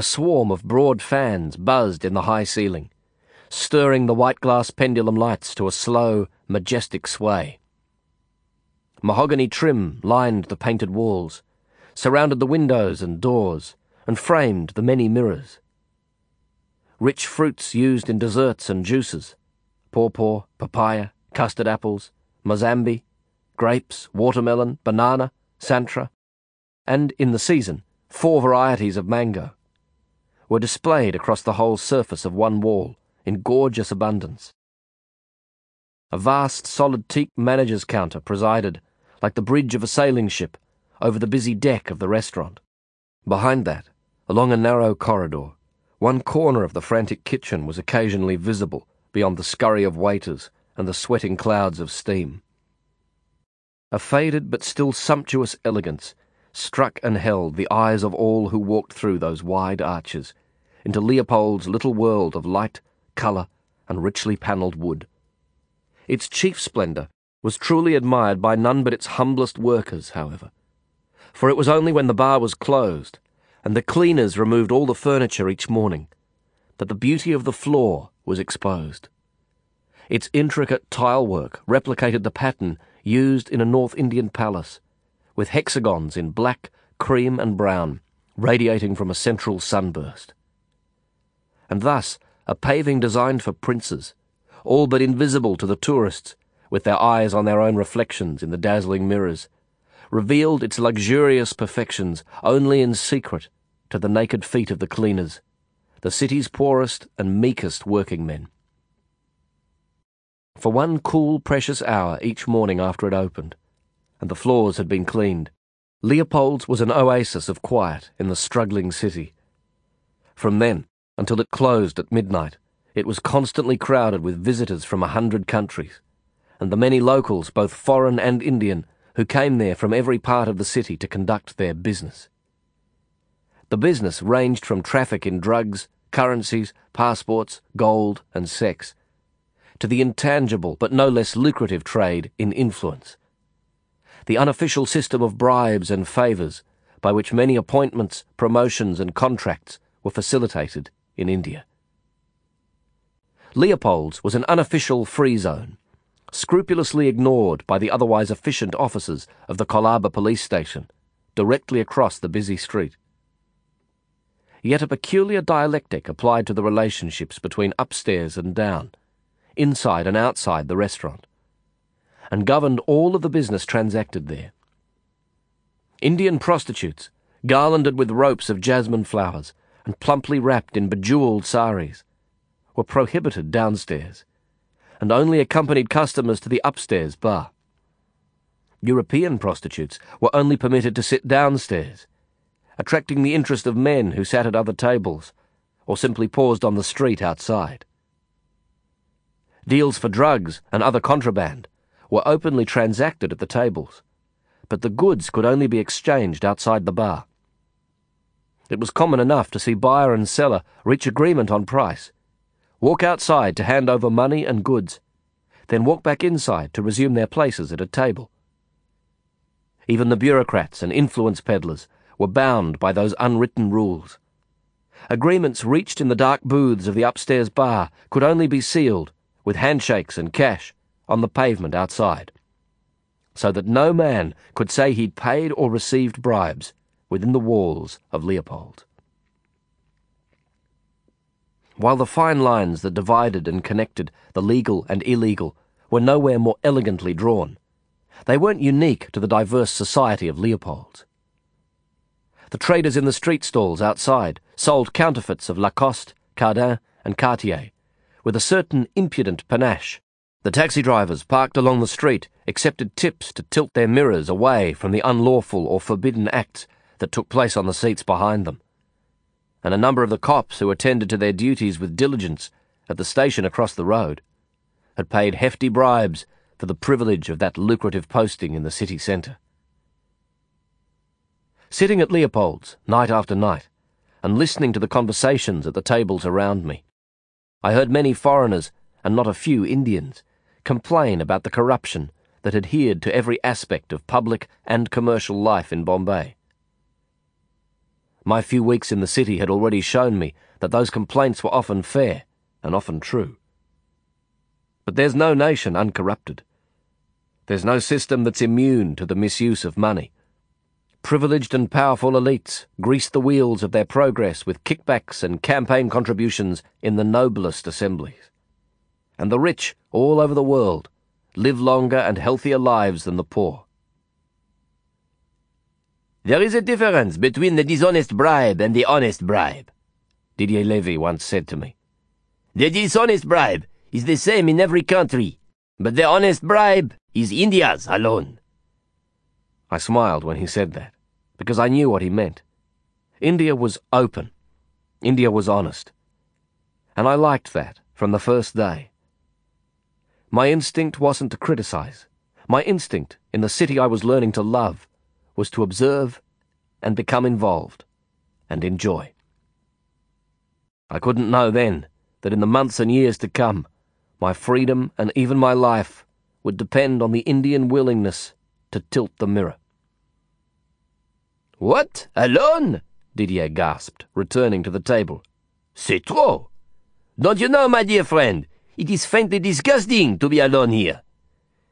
A swarm of broad fans buzzed in the high ceiling, stirring the white glass pendulum lights to a slow, majestic sway. Mahogany trim lined the painted walls, surrounded the windows and doors, and framed the many mirrors. Rich fruits used in desserts and juices pawpaw, papaya, custard apples, mosambi, grapes, watermelon, banana, santra, and, in the season, four varieties of mango, were displayed across the whole surface of one wall in gorgeous abundance. A vast solid teak manager's counter presided, like the bridge of a sailing ship, over the busy deck of the restaurant. Behind that, along a narrow corridor, one corner of the frantic kitchen was occasionally visible beyond the scurry of waiters and the sweating clouds of steam. A faded but still sumptuous elegance struck and held the eyes of all who walked through those wide arches into Leopold's little world of light, colour, and richly panelled wood. Its chief splendour was truly admired by none but its humblest workers, however, for it was only when the bar was closed and the cleaners removed all the furniture each morning that the beauty of the floor was exposed. Its intricate tile work replicated the pattern used in a North Indian palace, with hexagons in black, cream, and brown radiating from a central sunburst. And thus, a paving designed for princes, all but invisible to the tourists, with their eyes on their own reflections in the dazzling mirrors, revealed its luxurious perfections only in secret to the naked feet of the cleaners, the city's poorest and meekest working men. For one cool, precious hour each morning after it opened, and the floors had been cleaned, Leopold's was an oasis of quiet in the struggling city. From then until it closed at midnight, it was constantly crowded with visitors from a hundred countries, and the many locals, both foreign and Indian, who came there from every part of the city to conduct their business. The business ranged from traffic in drugs, currencies, passports, gold, and sex, to the intangible but no less lucrative trade in influence. The unofficial system of bribes and favours by which many appointments, promotions, and contracts were facilitated in India. Leopold's was an unofficial free zone, scrupulously ignored by the otherwise efficient officers of the Colaba police station, directly across the busy street. Yet a peculiar dialectic applied to the relationships between upstairs and down, inside and outside the restaurant, and governed all of the business transacted there. Indian prostitutes, garlanded with ropes of jasmine flowers and plumply wrapped in bejewelled saris, were prohibited downstairs and only accompanied customers to the upstairs bar. European prostitutes were only permitted to sit downstairs, attracting the interest of men who sat at other tables or simply paused on the street outside. Deals for drugs and other contraband were openly transacted at the tables, but the goods could only be exchanged outside the bar. It was common enough to see buyer and seller reach agreement on price walk outside to hand over money and goods, then walk back inside to resume their places at a table. Even the bureaucrats and influence peddlers were bound by those unwritten rules. Agreements reached in the dark booths of the upstairs bar could only be sealed, with handshakes and cash, on the pavement outside. So that no man could say he'd paid or received bribes within the walls of Leopold while the fine lines that divided and connected the legal and illegal were nowhere more elegantly drawn. They weren't unique to the diverse society of Leopold. The traders in the street stalls outside sold counterfeits of Lacoste, Cardin, and Cartier, with a certain impudent panache. The taxi drivers parked along the street accepted tips to tilt their mirrors away from the unlawful or forbidden acts that took place on the seats behind them and a number of the cops who attended to their duties with diligence at the station across the road had paid hefty bribes for the privilege of that lucrative posting in the city centre. Sitting at Leopold's night after night and listening to the conversations at the tables around me, I heard many foreigners and not a few Indians complain about the corruption that adhered to every aspect of public and commercial life in Bombay. My few weeks in the city had already shown me that those complaints were often fair and often true. But there's no nation uncorrupted. There's no system that's immune to the misuse of money. Privileged and powerful elites grease the wheels of their progress with kickbacks and campaign contributions in the noblest assemblies. And the rich, all over the world, live longer and healthier lives than the poor. There is a difference between the dishonest bribe and the honest bribe, Didier Levy once said to me. The dishonest bribe is the same in every country, but the honest bribe is India's alone. I smiled when he said that, because I knew what he meant. India was open. India was honest. And I liked that from the first day. My instinct wasn't to criticize. My instinct, in the city I was learning to love, was to observe and become involved and enjoy. I couldn't know then that in the months and years to come, my freedom and even my life would depend on the Indian willingness to tilt the mirror. What? Alone? Didier gasped, returning to the table. C'est trop! Don't you know, my dear friend, it is faintly disgusting to be alone here.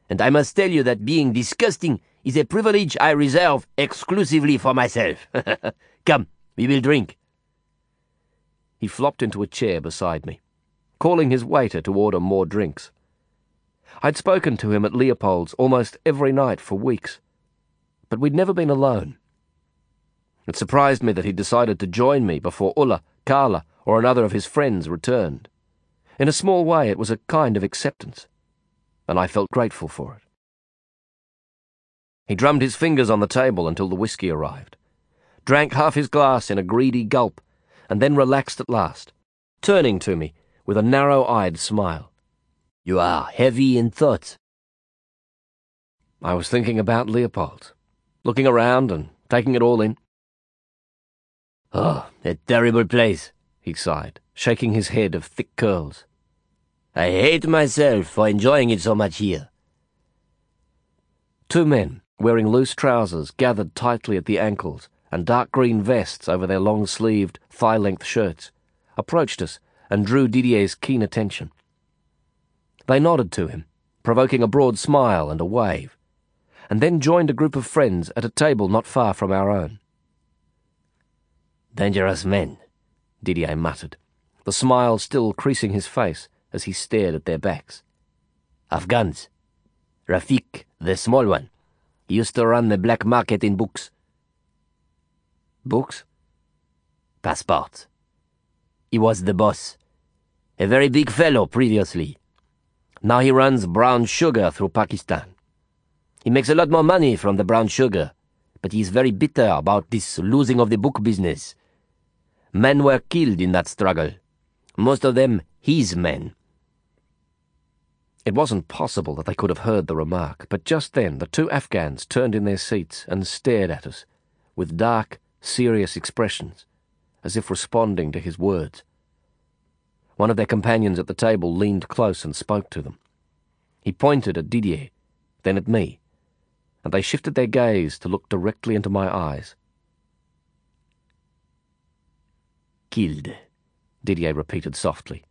And I must tell you that being disgusting is a privilege I reserve exclusively for myself. Come, we will drink. He flopped into a chair beside me, calling his waiter to order more drinks. I'd spoken to him at Leopold's almost every night for weeks, but we'd never been alone. It surprised me that he'd decided to join me before Ulla, Carla, or another of his friends returned. In a small way, it was a kind of acceptance, and I felt grateful for it. He drummed his fingers on the table until the whisky arrived, drank half his glass in a greedy gulp, and then relaxed at last, turning to me with a narrow eyed smile. You are heavy in thought. I was thinking about Leopold, looking around and taking it all in. Oh, a terrible place, he sighed, shaking his head of thick curls. I hate myself for enjoying it so much here. Two men, wearing loose trousers gathered tightly at the ankles and dark green vests over their long sleeved, thigh length shirts, approached us and drew Didier's keen attention. They nodded to him, provoking a broad smile and a wave, and then joined a group of friends at a table not far from our own. Dangerous men, Didier muttered, the smile still creasing his face as he stared at their backs. Afghans. Rafik, the small one. Used to run the black market in books. Books? Passports. He was the boss. A very big fellow previously. Now he runs brown sugar through Pakistan. He makes a lot more money from the brown sugar, but he is very bitter about this losing of the book business. Men were killed in that struggle. Most of them his men. It wasn't possible that they could have heard the remark, but just then the two Afghans turned in their seats and stared at us, with dark, serious expressions, as if responding to his words. One of their companions at the table leaned close and spoke to them. He pointed at Didier, then at me, and they shifted their gaze to look directly into my eyes. Killed, Didier repeated softly,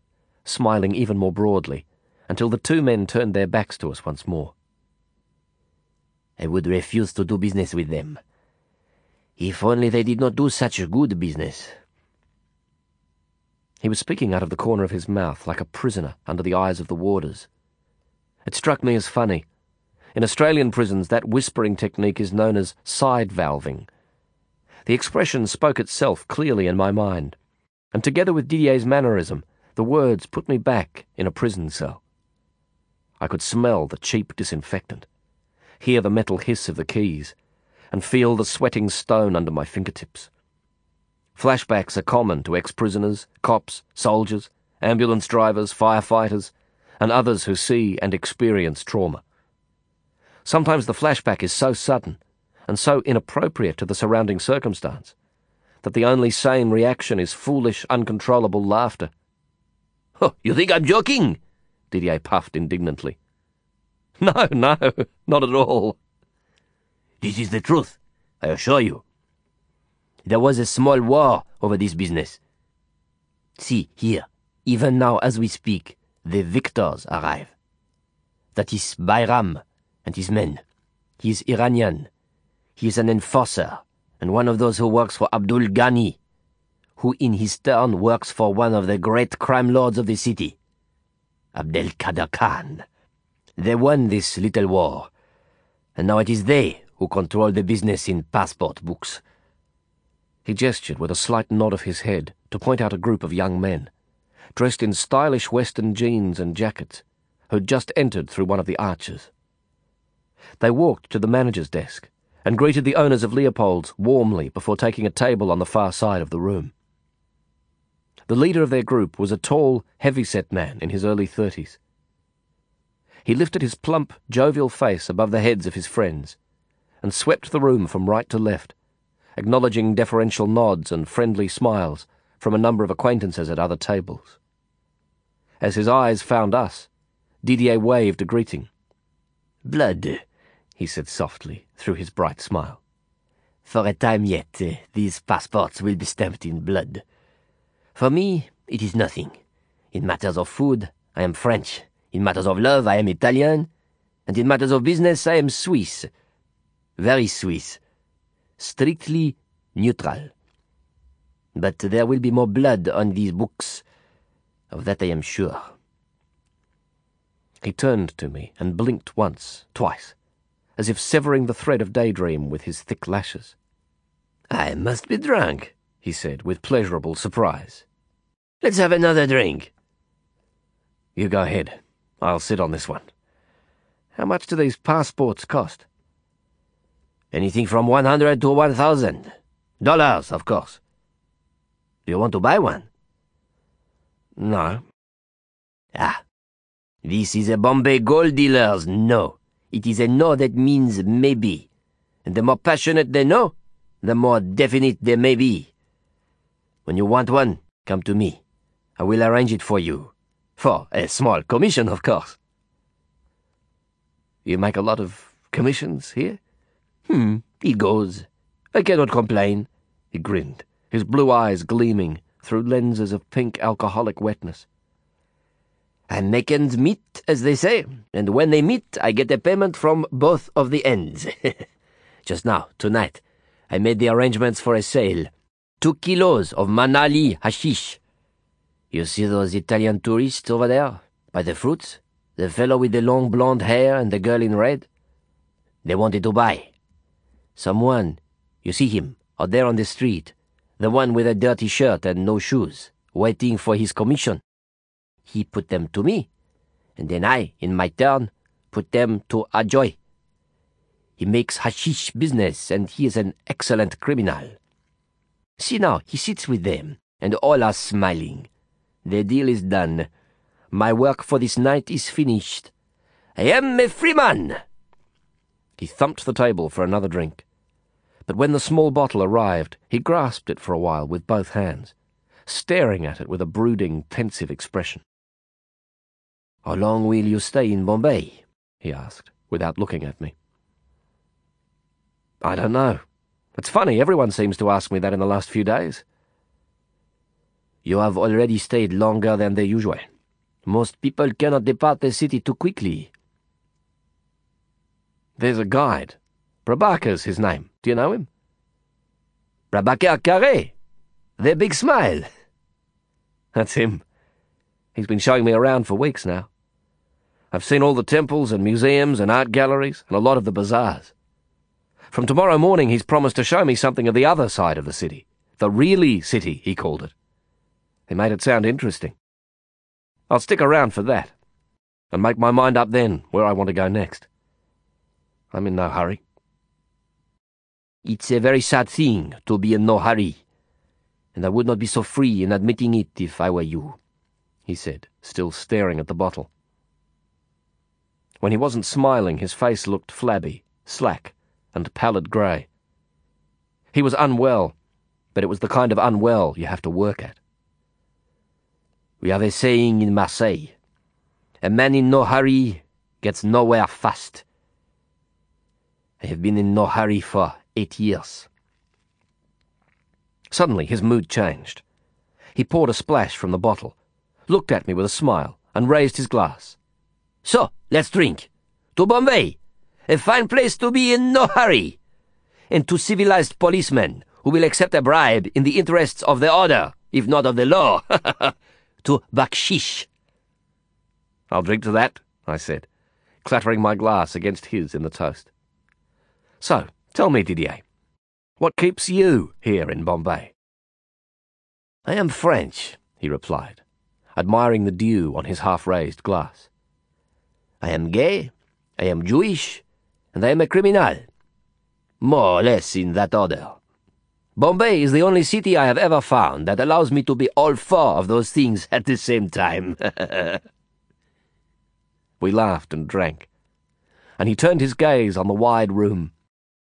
smiling even more broadly until the two men turned their backs to us once more. I would refuse to do business with them. If only they did not do such a good business. He was speaking out of the corner of his mouth like a prisoner under the eyes of the warders. It struck me as funny. In Australian prisons, that whispering technique is known as side valving. The expression spoke itself clearly in my mind, and together with Didier's mannerism, the words put me back in a prison cell. I could smell the cheap disinfectant, hear the metal hiss of the keys, and feel the sweating stone under my fingertips. Flashbacks are common to ex prisoners, cops, soldiers, ambulance drivers, firefighters, and others who see and experience trauma. Sometimes the flashback is so sudden and so inappropriate to the surrounding circumstance that the only sane reaction is foolish, uncontrollable laughter. Oh, you think I'm joking? Didier puffed indignantly. No, no, not at all. This is the truth, I assure you. There was a small war over this business. See, here, even now as we speak, the victors arrive. That is Bayram and his men. He is Iranian. He is an enforcer and one of those who works for Abdul Ghani, who in his turn works for one of the great crime lords of the city, Abdel Khader Khan. They won this little war, and now it is they who control the business in passport books. He gestured with a slight nod of his head to point out a group of young men, dressed in stylish western jeans and jackets, who had just entered through one of the arches. They walked to the manager's desk and greeted the owners of Leopold's warmly before taking a table on the far side of the room. The leader of their group was a tall, heavy-set man in his early thirties. He lifted his plump, jovial face above the heads of his friends and swept the room from right to left, acknowledging deferential nods and friendly smiles from a number of acquaintances at other tables. As his eyes found us, Didier waved a greeting. Blood, he said softly through his bright smile. For a time yet, uh, these passports will be stamped in blood. For me, it is nothing. In matters of food, I am French. In matters of love, I am Italian. And in matters of business, I am Swiss. Very Swiss. Strictly neutral. But there will be more blood on these books. Of that I am sure. He turned to me and blinked once, twice as if severing the thread of daydream with his thick lashes. I must be drunk, he said with pleasurable surprise. Let's have another drink. You go ahead. I'll sit on this one. How much do these passports cost? Anything from one hundred to one thousand. Dollars, of course. Do you want to buy one? No. Ah. This is a Bombay gold dealer's no. It is a no that means maybe. And the more passionate the no, the more definite they may be. When you want one, come to me. I will arrange it for you. For a small commission, of course. You make a lot of commissions here? Hmm, it goes. I cannot complain. He grinned, his blue eyes gleaming through lenses of pink alcoholic wetness. And make ends meet, as they say, and when they meet, I get a payment from both of the ends. Just now, tonight, I made the arrangements for a sale. Two kilos of Manali hashish. You see those Italian tourists over there, by the fruits? The fellow with the long blonde hair and the girl in red? They wanted to buy. Someone, you see him, out there on the street, the one with a dirty shirt and no shoes, waiting for his commission he put them to me, and then I, in my turn, put them to Ajoy. He makes hashish business, and he is an excellent criminal. See now, he sits with them, and all are smiling. The deal is done. My work for this night is finished. I am a free man. He thumped the table for another drink. But when the small bottle arrived, he grasped it for a while with both hands, staring at it with a brooding, pensive expression. How long will you stay in Bombay? he asked, without looking at me. I don't know. It's funny, everyone seems to ask me that in the last few days. You have already stayed longer than the usual. Most people cannot depart the city too quickly. There's a guide. Prabaker's his name. Do you know him? Prabaker Kharre. The big smile. That's him. He's been showing me around for weeks now. I've seen all the temples and museums and art galleries and a lot of the bazaars. From tomorrow morning, he's promised to show me something of the other side of the city. The really city, he called it. He made it sound interesting. I'll stick around for that and make my mind up then where I want to go next. I'm in no hurry. It's a very sad thing to be in no hurry, and I would not be so free in admitting it if I were you he said, still staring at the bottle. When he wasn't smiling, his face looked flabby, slack, and pallid grey. He was unwell, but it was the kind of unwell you have to work at. We have a saying in Marseille a man in no hurry gets nowhere fast. I have been in no hurry for eight years. Suddenly, his mood changed. He poured a splash from the bottle, looked at me with a smile, and raised his glass. So, let's drink. To Bombay. A fine place to be in no hurry. And to civilized policemen who will accept a bribe in the interests of the order, if not of the law. to bakshish. I'll drink to that, I said, clattering my glass against his in the toast. So, tell me, Didier, what keeps you here in Bombay? I am French, he replied, admiring the dew on his half raised glass. I am gay, I am Jewish, and I am a criminal. More or less in that order. Bombay is the only city I have ever found that allows me to be all four of those things at the same time. we laughed and drank, and he turned his gaze on the wide room,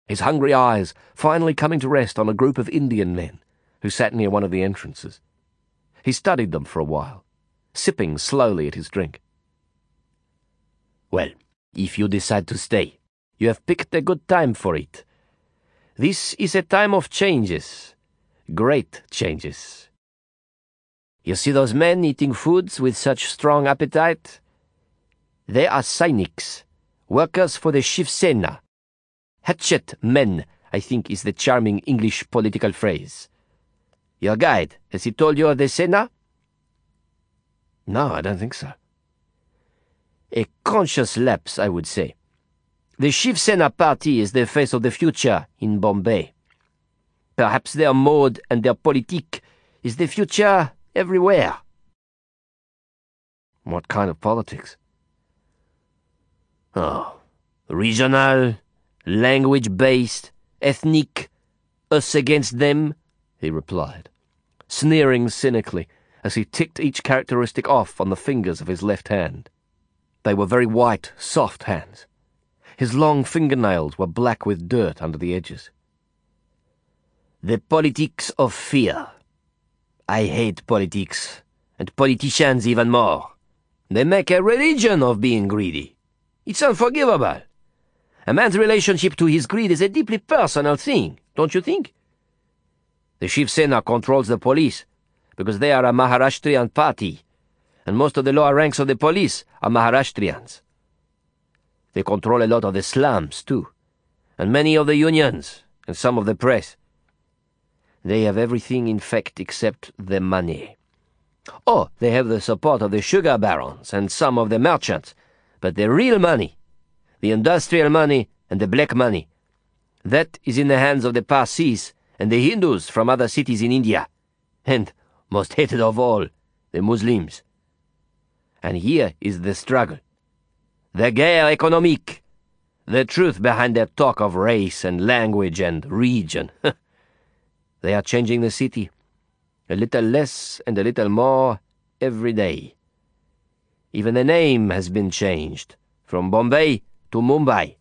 his hungry eyes finally coming to rest on a group of Indian men who sat near one of the entrances. He studied them for a while, sipping slowly at his drink. Well, if you decide to stay, you have picked a good time for it. This is a time of changes, great changes. You see those men eating foods with such strong appetite? They are Sainiks, workers for the Shiv Sena. Hatchet men, I think, is the charming English political phrase. Your guide, has he told you of the Sena? No, I don't think so. A conscious lapse, I would say. The Shiv Sena party is the face of the future in Bombay. Perhaps their mode and their politique is the future everywhere. What kind of politics? Oh, regional, language based, ethnic, us against them, he replied, sneering cynically as he ticked each characteristic off on the fingers of his left hand. They were very white, soft hands his long fingernails were black with dirt under the edges. The politics of fear. I hate politics, and politicians even more. They make a religion of being greedy. It's unforgivable. A man's relationship to his greed is a deeply personal thing, don't you think? The Shiv Sena controls the police because they are a Maharashtrian party, and most of the lower ranks of the police are Maharashtrians. They control a lot of the slums, too, and many of the unions, and some of the press. They have everything, in fact, except the money. Oh, they have the support of the sugar barons and some of the merchants, but the real money, the industrial money and the black money, that is in the hands of the Parsis and the Hindus from other cities in India, and, most hated of all, the Muslims. And here is the struggle the guerre économique, the truth behind their talk of race and language and region. they are changing the city, a little less and a little more every day. Even the name has been changed, from Bombay to Mumbai.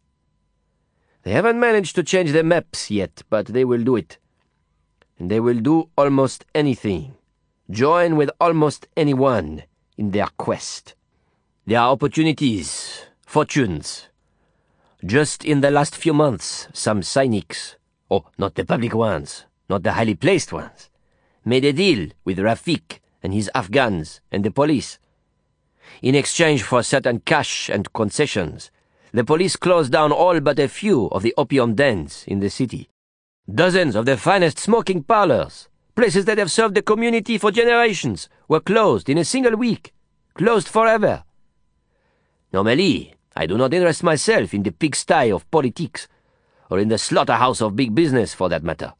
They haven't managed to change the maps yet, but they will do it. And they will do almost anything, join with almost anyone in their quest. There are opportunities, fortunes. Just in the last few months, some Sainiks, oh, not the public ones, not the highly placed ones, made a deal with Rafik and his Afghans and the police. In exchange for certain cash and concessions, the police closed down all but a few of the opium dens in the city. Dozens of the finest smoking parlors, places that have served the community for generations, were closed in a single week, closed forever. Normally, I do not interest myself in the pigsty of politics, or in the slaughterhouse of big business, for that matter.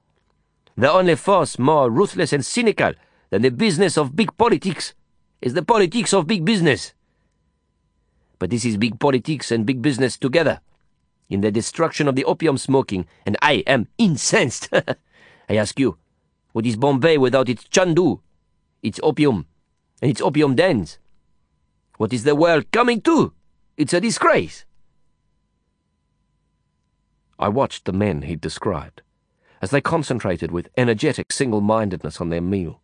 The only force more ruthless and cynical than the business of big politics is the politics of big business. But this is big politics and big business together, in the destruction of the opium smoking, and I am incensed. I ask you, what is Bombay without its chandu, its opium, and its opium dens? What is the world coming to? It's a disgrace. I watched the men he'd described as they concentrated with energetic single mindedness on their meal.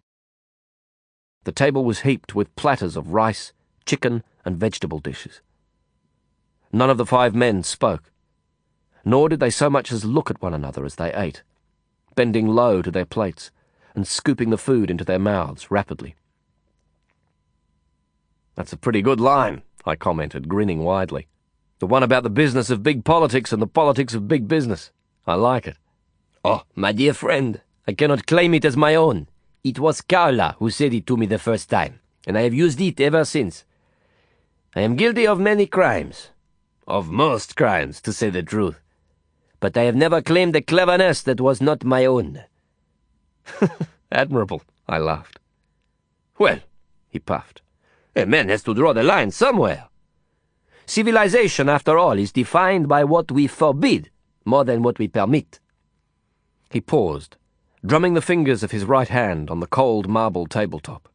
The table was heaped with platters of rice, chicken, and vegetable dishes. None of the five men spoke, nor did they so much as look at one another as they ate, bending low to their plates and scooping the food into their mouths rapidly. That's a pretty good line, I commented, grinning widely. The one about the business of big politics and the politics of big business. I like it. Oh, my dear friend, I cannot claim it as my own. It was Carla who said it to me the first time, and I have used it ever since. I am guilty of many crimes. Of most crimes, to say the truth. But I have never claimed a cleverness that was not my own. Admirable, I laughed. Well, he puffed, a man has to draw the line somewhere. Civilization, after all, is defined by what we forbid more than what we permit. He paused, drumming the fingers of his right hand on the cold marble tabletop.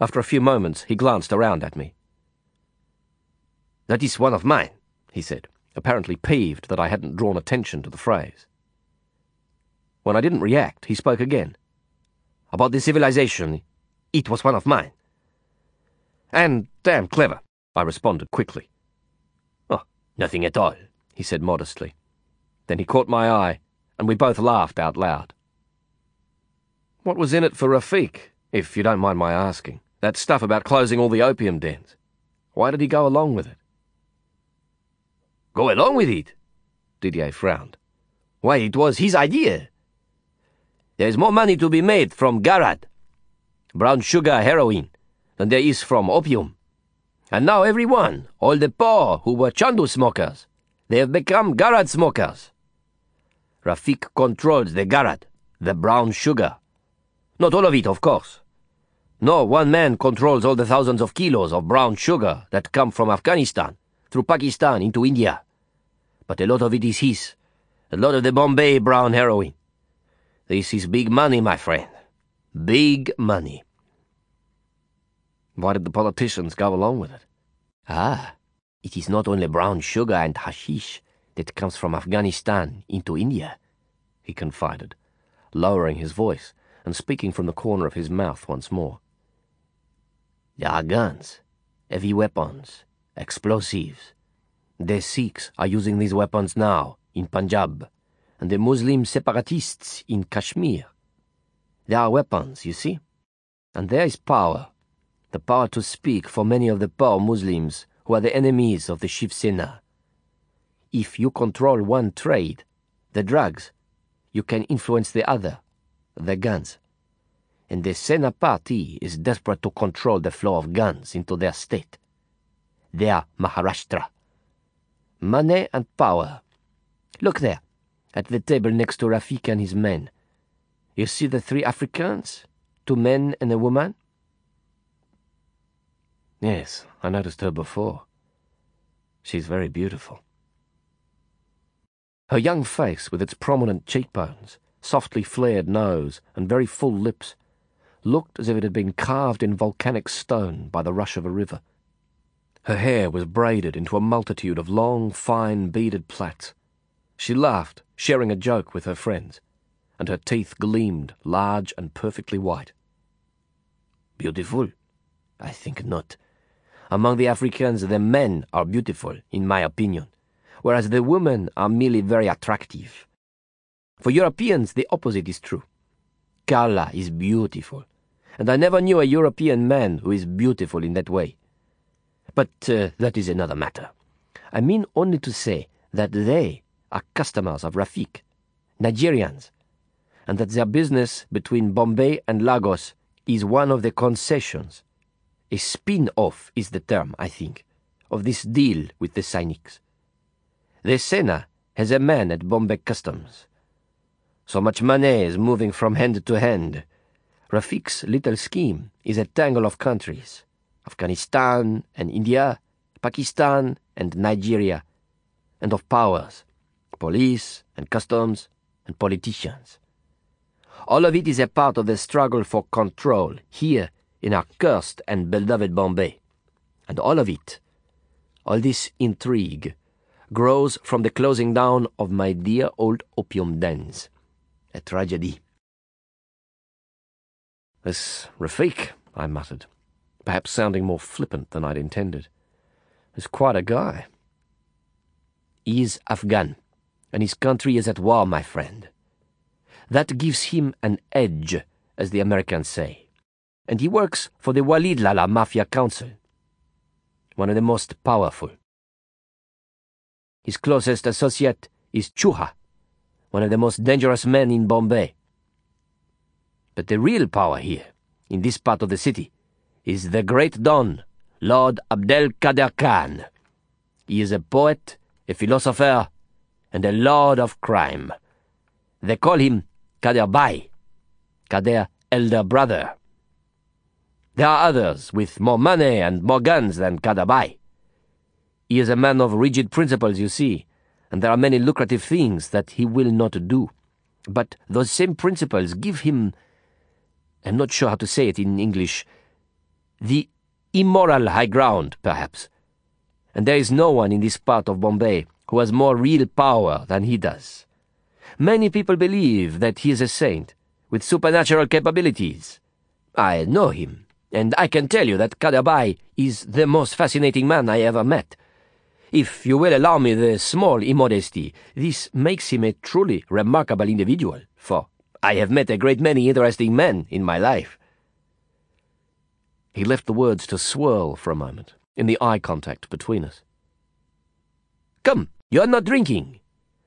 After a few moments, he glanced around at me. That is one of mine, he said, apparently peeved that I hadn't drawn attention to the phrase. When I didn't react, he spoke again. About the civilization, it was one of mine. And damn clever, I responded quickly. Oh, nothing at all, he said modestly. Then he caught my eye, and we both laughed out loud. What was in it for Rafik, if you don't mind my asking? That stuff about closing all the opium dens. Why did he go along with it? Go along with it? Didier frowned. Why, it was his idea. There's more money to be made from Garad, brown sugar heroin, than there is from opium. And now everyone, all the poor who were Chandu smokers, they have become Garad smokers. Rafik controls the Garad, the brown sugar. Not all of it, of course. No one man controls all the thousands of kilos of brown sugar that come from Afghanistan, through Pakistan into India. But a lot of it is his. A lot of the Bombay brown heroin. This is big money, my friend. Big money. Why did the politicians go along with it? Ah, it is not only brown sugar and hashish that comes from Afghanistan into India, he confided, lowering his voice and speaking from the corner of his mouth once more. There are guns, heavy weapons, explosives. The Sikhs are using these weapons now in Punjab, and the Muslim separatists in Kashmir. There are weapons, you see, and there is power the power to speak for many of the poor Muslims who are the enemies of the Shiv Sena. If you control one trade, the drugs, you can influence the other, the guns. And the Sena party is desperate to control the flow of guns into their state. They are Maharashtra. Money and power. Look there, at the table next to Rafik and his men. You see the three Africans? Two men and a woman? Yes, I noticed her before. She's very beautiful. Her young face, with its prominent cheekbones, softly flared nose, and very full lips, looked as if it had been carved in volcanic stone by the rush of a river. Her hair was braided into a multitude of long, fine, beaded plaits. She laughed, sharing a joke with her friends, and her teeth gleamed, large and perfectly white. Beautiful? I think not. Among the Africans, the men are beautiful, in my opinion, whereas the women are merely very attractive. For Europeans, the opposite is true. Carla is beautiful, and I never knew a European man who is beautiful in that way. But uh, that is another matter. I mean only to say that they are customers of Rafik, Nigerians, and that their business between Bombay and Lagos is one of the concessions a spin off is the term, I think, of this deal with the Sainiks. The Sena has a man at Bombay Customs. So much money is moving from hand to hand. Rafik's little scheme is a tangle of countries Afghanistan and India, Pakistan and Nigeria, and of powers police and customs and politicians. All of it is a part of the struggle for control here in our cursed and beloved Bombay. And all of it, all this intrigue, grows from the closing down of my dear old opium dens. A tragedy. This Rafik, I muttered, perhaps sounding more flippant than I'd intended, is quite a guy. He's Afghan, and his country is at war, my friend. That gives him an edge, as the Americans say. And he works for the Walid Lala Mafia Council, one of the most powerful. His closest associate is Chuha, one of the most dangerous men in Bombay. But the real power here, in this part of the city, is the great Don, Lord Abdel Khader Khan. He is a poet, a philosopher, and a lord of crime. They call him Kader Bai, Khader elder brother. There are others with more money and more guns than Khaderbhai. He is a man of rigid principles, you see, and there are many lucrative things that he will not do. But those same principles give him, I'm not sure how to say it in English, the immoral high ground, perhaps. And there is no one in this part of Bombay who has more real power than he does. Many people believe that he is a saint, with supernatural capabilities. I know him, and I can tell you that Khaderbhai is the most fascinating man I ever met. If you will allow me the small immodesty, this makes him a truly remarkable individual, for I have met a great many interesting men in my life. He left the words to swirl for a moment in the eye contact between us. Come, you are not drinking.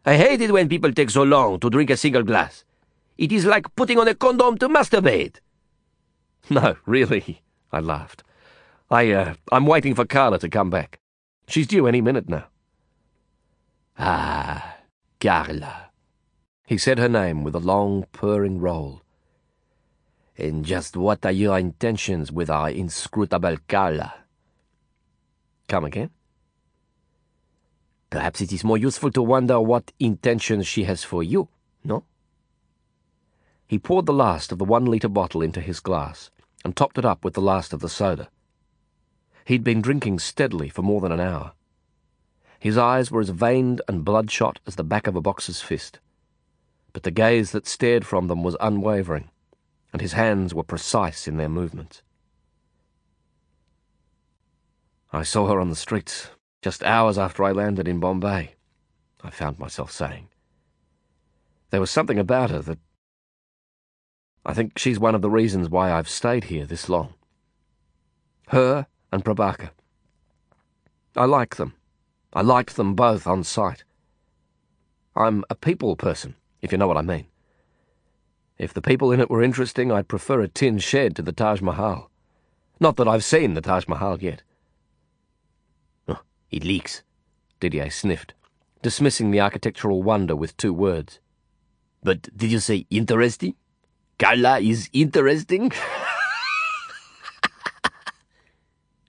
I hate it when people take so long to drink a single glass. It is like putting on a condom to masturbate. No, really, I laughed. I, uh, I'm waiting for Carla to come back. She's due any minute now. Ah, Carla. He said her name with a long, purring roll. And just what are your intentions with our inscrutable Carla? Come again? Perhaps it is more useful to wonder what intentions she has for you? He poured the last of the one litre bottle into his glass and topped it up with the last of the soda. He'd been drinking steadily for more than an hour. His eyes were as veined and bloodshot as the back of a boxer's fist, but the gaze that stared from them was unwavering, and his hands were precise in their movements. I saw her on the streets just hours after I landed in Bombay, I found myself saying. There was something about her that. I think she's one of the reasons why I've stayed here this long. Her and Prabaker. I like them. I liked them both on sight. I'm a people person, if you know what I mean. If the people in it were interesting, I'd prefer a tin shed to the Taj Mahal. Not that I've seen the Taj Mahal yet. Oh, it leaks, Didier sniffed, dismissing the architectural wonder with two words. But did you say interesting? Carla is interesting?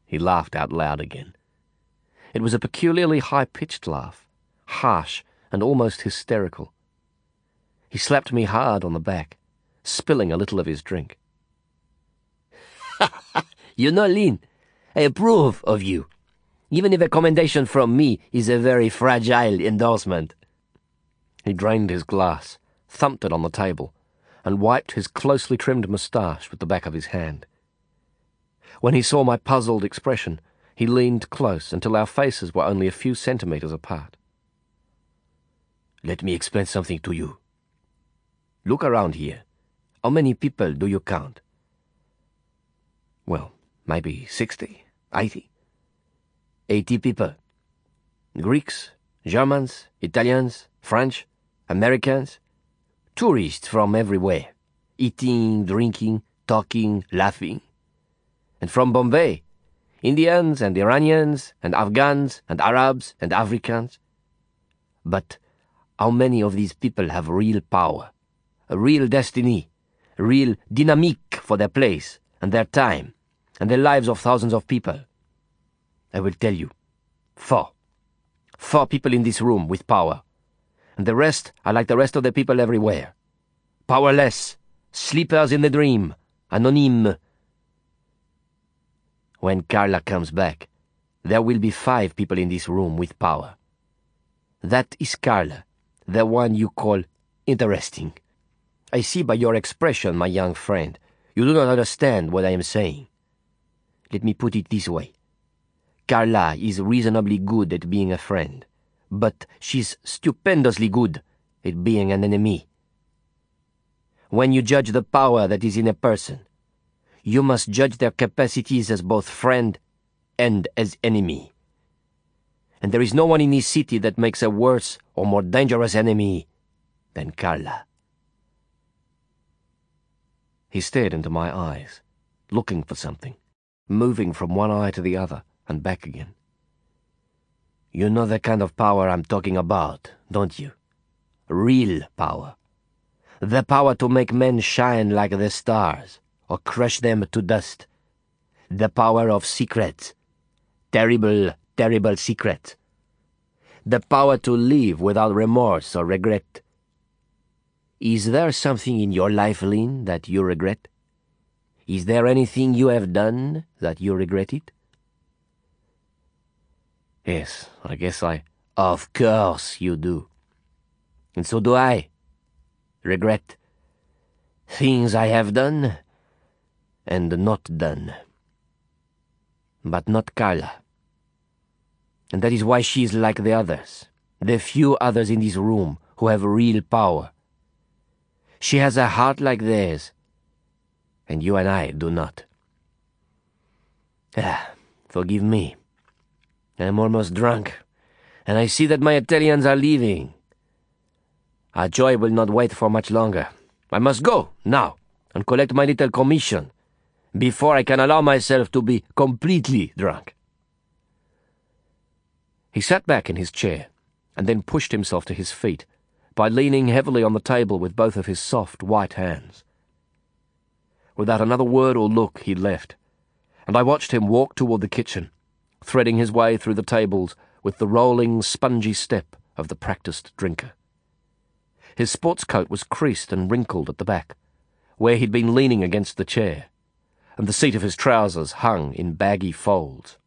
he laughed out loud again. It was a peculiarly high pitched laugh, harsh and almost hysterical. He slapped me hard on the back, spilling a little of his drink. you know, Lin, I approve of you, even if a commendation from me is a very fragile endorsement. He drained his glass, thumped it on the table, and wiped his closely trimmed moustache with the back of his hand. When he saw my puzzled expression, he leaned close until our faces were only a few centimeters apart. Let me explain something to you. Look around here. How many people do you count? Well, maybe sixty, eighty. Eighty people. Greeks, Germans, Italians, French, Americans, tourists from everywhere, eating, drinking, talking, laughing. And from Bombay, Indians and Iranians and Afghans and Arabs and Africans. But how many of these people have real power, a real destiny, a real dynamique for their place and their time and the lives of thousands of people? I will tell you. Four. Four people in this room with power. And the rest are like the rest of the people everywhere. Powerless, sleepers in the dream, anonyme, when Carla comes back, there will be five people in this room with power. That is Carla, the one you call interesting. I see by your expression, my young friend, you do not understand what I am saying. Let me put it this way. Carla is reasonably good at being a friend, but she's stupendously good at being an enemy. when you judge the power that is in a person. You must judge their capacities as both friend and as enemy. And there is no one in this city that makes a worse or more dangerous enemy than Carla. He stared into my eyes, looking for something, moving from one eye to the other and back again. You know the kind of power I'm talking about, don't you? Real power. The power to make men shine like the stars, or crush them to dust. The power of secrets. Terrible, terrible secrets. The power to live without remorse or regret. Is there something in your life, Lin, that you regret? Is there anything you have done that you regret it? Yes, I guess I. Of course you do. And so do I. Regret things I have done and not done. But not Karla. And that is why she is like the others, the few others in this room who have real power. She has a heart like theirs, and you and I do not. Ah, forgive me. I am almost drunk, and I see that my Italians are leaving. Our joy will not wait for much longer. I must go, now, and collect my little commission, before I can allow myself to be completely drunk. He sat back in his chair, and then pushed himself to his feet by leaning heavily on the table with both of his soft, white hands. Without another word or look, he left, and I watched him walk toward the kitchen threading his way through the tables with the rolling, spongy step of the practiced drinker. His sports coat was creased and wrinkled at the back, where he'd been leaning against the chair, and the seat of his trousers hung in baggy folds.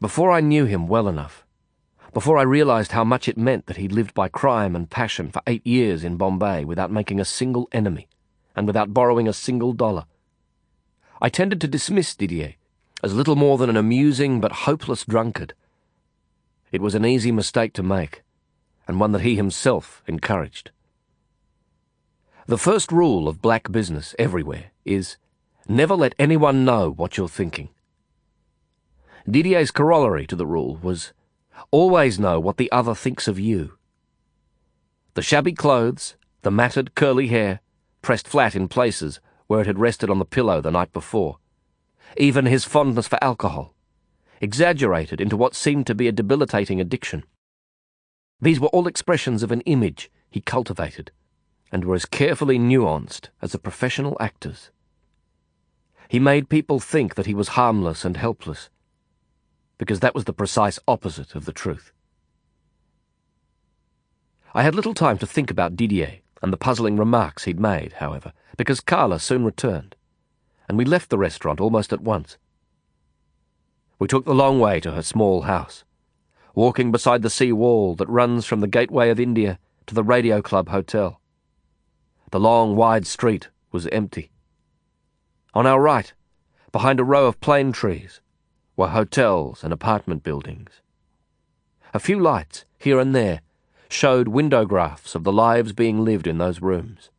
Before I knew him well enough, before I realized how much it meant that he'd lived by crime and passion for eight years in Bombay without making a single enemy, and without borrowing a single dollar, I tended to dismiss Didier as little more than an amusing but hopeless drunkard. It was an easy mistake to make, and one that he himself encouraged. The first rule of black business everywhere is never let anyone know what you're thinking. Didier's corollary to the rule was always know what the other thinks of you. The shabby clothes, the matted curly hair, pressed flat in places where it had rested on the pillow the night before, even his fondness for alcohol, exaggerated into what seemed to be a debilitating addiction. These were all expressions of an image he cultivated, and were as carefully nuanced as a professional actor's. He made people think that he was harmless and helpless, because that was the precise opposite of the truth. I had little time to think about Didier and the puzzling remarks he'd made, however, because Karla soon returned and we left the restaurant almost at once. We took the long way to her small house, walking beside the sea wall that runs from the Gateway of India to the Radio Club Hotel. The long, wide street was empty. On our right, behind a row of plane trees, were hotels and apartment buildings. A few lights, here and there, showed window graphs of the lives being lived in those rooms.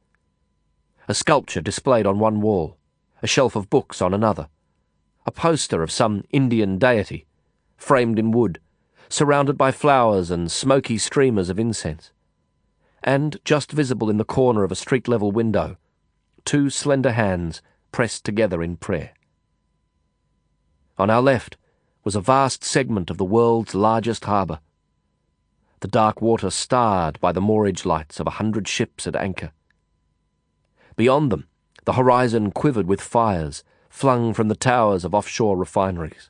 A sculpture displayed on one wall a shelf of books on another, a poster of some Indian deity, framed in wood, surrounded by flowers and smoky streamers of incense, and just visible in the corner of a street level window, two slender hands pressed together in prayer. On our left was a vast segment of the world's largest harbour, the dark water starred by the moorage lights of a hundred ships at anchor. Beyond them, the horizon quivered with fires flung from the towers of offshore refineries.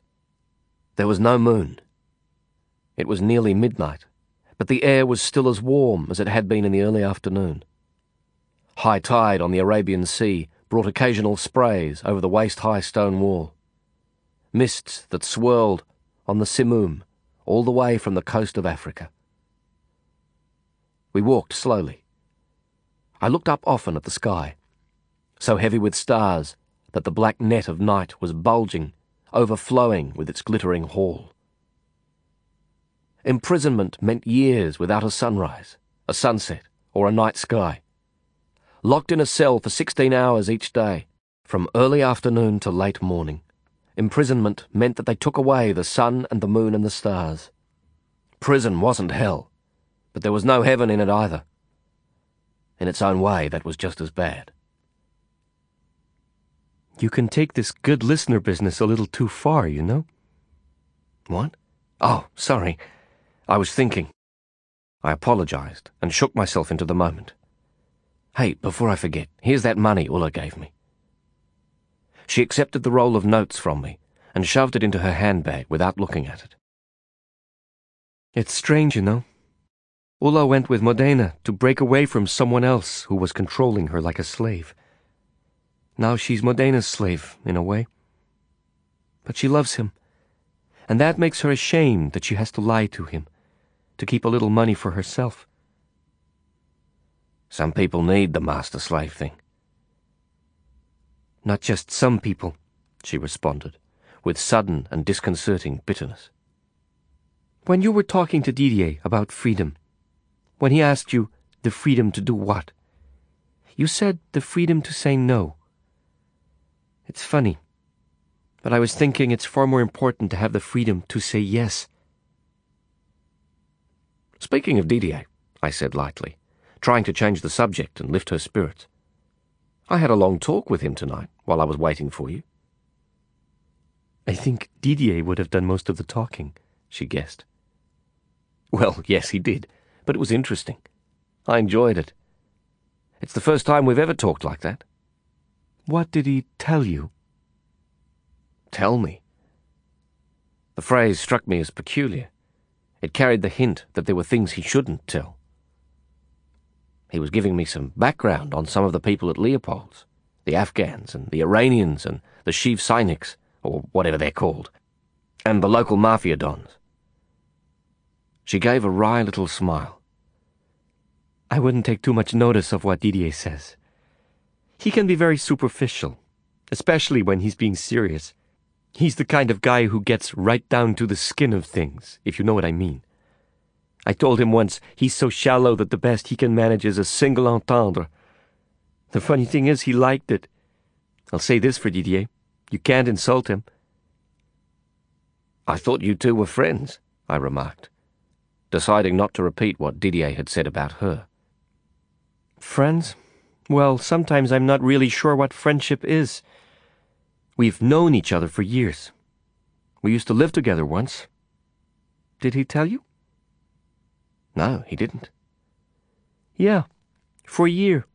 There was no moon. It was nearly midnight, but the air was still as warm as it had been in the early afternoon. High tide on the Arabian Sea brought occasional sprays over the waist-high stone wall. Mists that swirled on the Simoom all the way from the coast of Africa. We walked slowly. I looked up often at the sky so heavy with stars that the black net of night was bulging, overflowing with its glittering haul. Imprisonment meant years without a sunrise, a sunset, or a night sky. locked in a cell for 16 hours each day, from early afternoon to late morning. Imprisonment meant that they took away the sun and the moon and the stars. Prison wasn't hell, but there was no heaven in it either. In its own way, that was just as bad. You can take this good listener business a little too far, you know? What? Oh, sorry. I was thinking. I apologized and shook myself into the moment. Hey, before I forget, here's that money Ulla gave me. She accepted the roll of notes from me and shoved it into her handbag without looking at it. It's strange, you know. Ulla went with Modena to break away from someone else who was controlling her like a slave. Now she's Modena's slave, in a way. But she loves him, and that makes her ashamed that she has to lie to him, to keep a little money for herself. Some people need the master slave thing. Not just some people, she responded, with sudden and disconcerting bitterness. When you were talking to Didier about freedom, when he asked you the freedom to do what, you said the freedom to say no. It's funny, but I was thinking it's far more important to have the freedom to say yes. Speaking of Didier, I said lightly, trying to change the subject and lift her spirits. I had a long talk with him tonight while I was waiting for you. I think Didier would have done most of the talking, she guessed. Well, yes, he did, but it was interesting. I enjoyed it. It's the first time we've ever talked like that. What did he tell you? Tell me. The phrase struck me as peculiar. It carried the hint that there were things he shouldn't tell. He was giving me some background on some of the people at Leopold's the Afghans and the Iranians and the Shiv Sainiks, or whatever they're called, and the local mafia dons. She gave a wry little smile. I wouldn't take too much notice of what Didier says. He can be very superficial, especially when he's being serious. He's the kind of guy who gets right down to the skin of things, if you know what I mean. I told him once he's so shallow that the best he can manage is a single entendre. The funny thing is, he liked it. I'll say this for Didier you can't insult him. I thought you two were friends, I remarked, deciding not to repeat what Didier had said about her. Friends? Well, sometimes I'm not really sure what friendship is. We've known each other for years. We used to live together once. Did he tell you? No, he didn't. Yeah, for a year,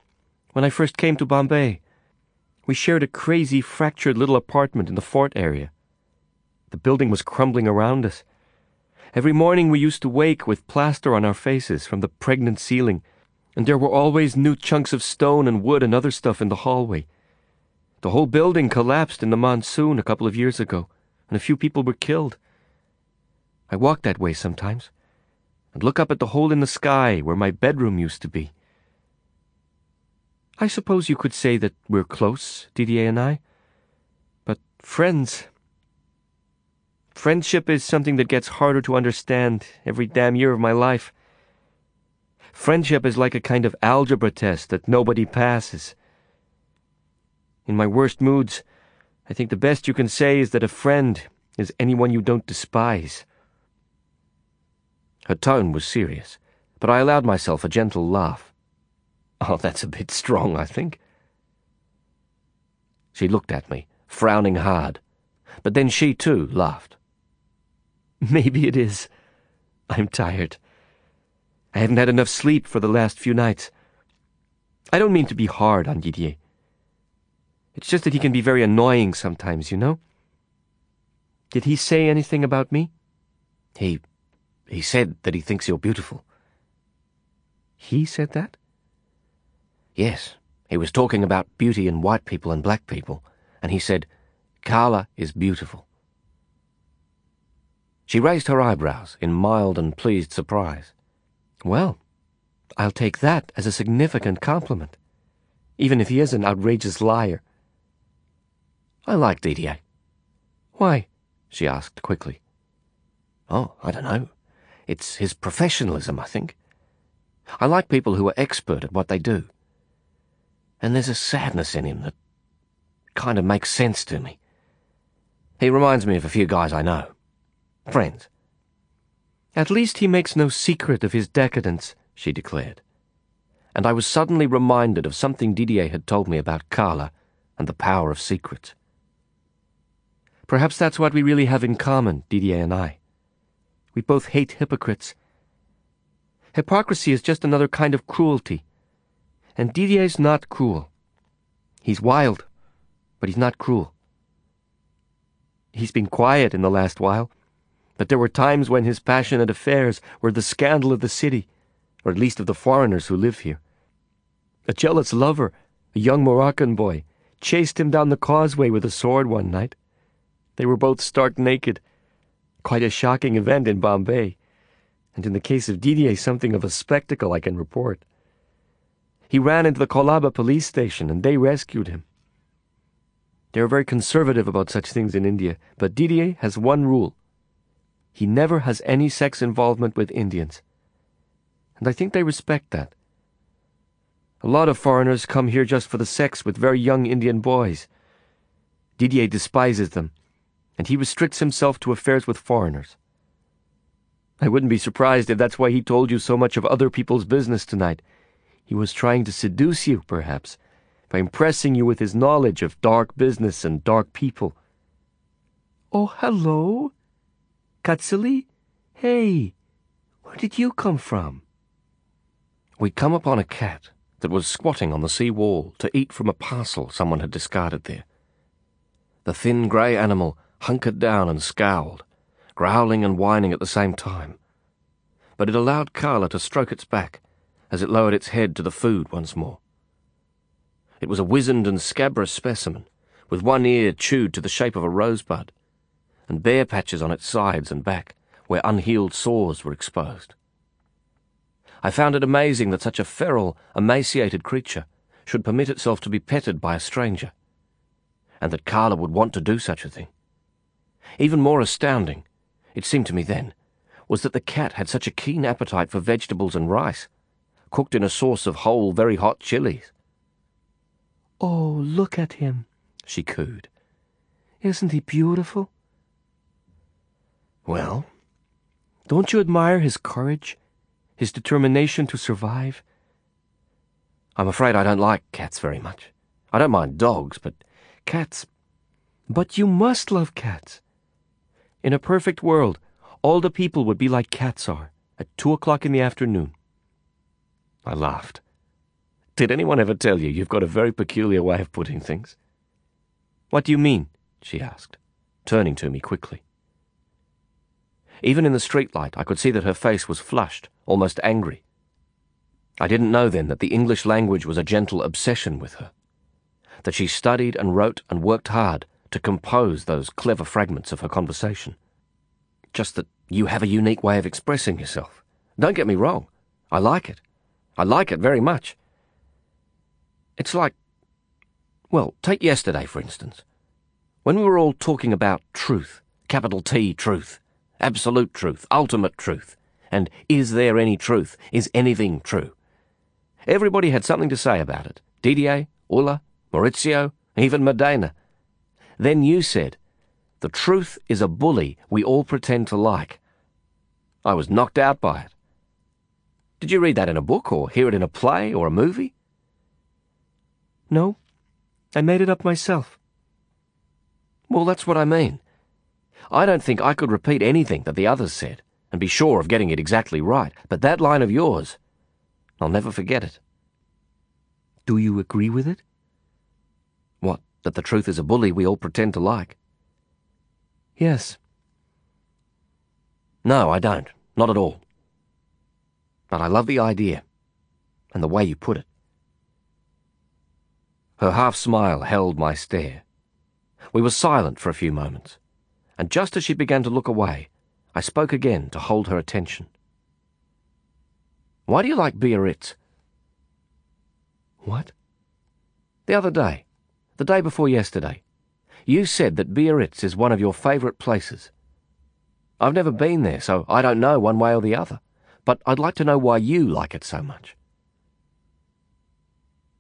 when I first came to Bombay. We shared a crazy, fractured little apartment in the fort area. The building was crumbling around us. Every morning we used to wake with plaster on our faces from the pregnant ceiling, and there were always new chunks of stone and wood and other stuff in the hallway. The whole building collapsed in the monsoon a couple of years ago, and a few people were killed. I walk that way sometimes and look up at the hole in the sky where my bedroom used to be. I suppose you could say that we're close, Didier and I. But friends. Friendship is something that gets harder to understand every damn year of my life. Friendship is like a kind of algebra test that nobody passes. In my worst moods, I think the best you can say is that a friend is anyone you don't despise. Her tone was serious, but I allowed myself a gentle laugh. Oh, that's a bit strong, I think. She looked at me, frowning hard, but then she too laughed. Maybe it is. I'm tired. I haven't had enough sleep for the last few nights. I don't mean to be hard on Didier. It's just that he can be very annoying sometimes, you know? Did he say anything about me? He he said that he thinks you're beautiful. He said that? Yes. He was talking about beauty in white people and black people, and he said, Karla is beautiful. She raised her eyebrows in mild and pleased surprise. Well, I'll take that as a significant compliment, even if he is an outrageous liar. I like Didier. Why? she asked quickly. Oh, I don't know. It's his professionalism, I think. I like people who are expert at what they do. And there's a sadness in him that kind of makes sense to me. He reminds me of a few guys I know. Friends. At least he makes no secret of his decadence, she declared. And I was suddenly reminded of something Didier had told me about Karla and the power of secrets. Perhaps that's what we really have in common, Didier and I. We both hate hypocrites. Hypocrisy is just another kind of cruelty. And Didier's not cruel. He's wild, but he's not cruel. He's been quiet in the last while, but there were times when his passionate affairs were the scandal of the city, or at least of the foreigners who live here. A jealous lover, a young Moroccan boy, chased him down the causeway with a sword one night. They were both stark naked. Quite a shocking event in Bombay, and in the case of Didier, something of a spectacle I can report. He ran into the Colaba police station, and they rescued him. They are very conservative about such things in India, but Didier has one rule. He never has any sex involvement with Indians. And I think they respect that. A lot of foreigners come here just for the sex with very young Indian boys. Didier despises them, and he restricts himself to affairs with foreigners. I wouldn't be surprised if that's why he told you so much of other people's business tonight. He was trying to seduce you, perhaps by impressing you with his knowledge of dark business and dark people. Oh, hello? Katsuli? Hey, where did you come from? We'd come upon a cat that was squatting on the sea wall to eat from a parcel someone had discarded there. The thin grey animal hunkered down and scowled, growling and whining at the same time. But it allowed Karla to stroke its back as it lowered its head to the food once more. It was a wizened and scabrous specimen, with one ear chewed to the shape of a rosebud, and bare patches on its sides and back, where unhealed sores were exposed. I found it amazing that such a feral, emaciated creature should permit itself to be petted by a stranger, and that Karla would want to do such a thing. Even more astounding, it seemed to me then, was that the cat had such a keen appetite for vegetables and rice, cooked in a sauce of whole, very hot chilies. Oh, look at him, she cooed. Isn't he beautiful? Well, don't you admire his courage, his determination to survive? I'm afraid I don't like cats very much. I don't mind dogs, but cats. But you must love cats. In a perfect world, all the people would be like cats are, at two o'clock in the afternoon. I laughed. Did anyone ever tell you you've got a very peculiar way of putting things? What do you mean? she asked, turning to me quickly. Even in the streetlight, I could see that her face was flushed, almost angry. I didn't know then that the English language was a gentle obsession with her, that she studied and wrote and worked hard to compose those clever fragments of her conversation. Just that you have a unique way of expressing yourself. Don't get me wrong. I like it. I like it very much. It's like, well, take yesterday, for instance. When we were all talking about truth, capital T truth, absolute truth, ultimate truth, and is there any truth? Is anything true? Everybody had something to say about it. Didier, Ulla, Maurizio, even Modena. Then you said, the truth is a bully we all pretend to like. I was knocked out by it. Did you read that in a book or hear it in a play or a movie? No, I made it up myself. Well, that's what I mean. I don't think I could repeat anything that the others said and be sure of getting it exactly right, but that line of yours, I'll never forget it. Do you agree with it? What, that the truth is a bully we all pretend to like? Yes. No, I don't. Not at all. But I love the idea and the way you put it. Her half smile held my stare. We were silent for a few moments, and just as she began to look away, I spoke again to hold her attention. Why do you like Biarritz? What? The other day, the day before yesterday, you said that Biarritz is one of your favourite places. I've never been there, so I don't know one way or the other, but I'd like to know why you like it so much.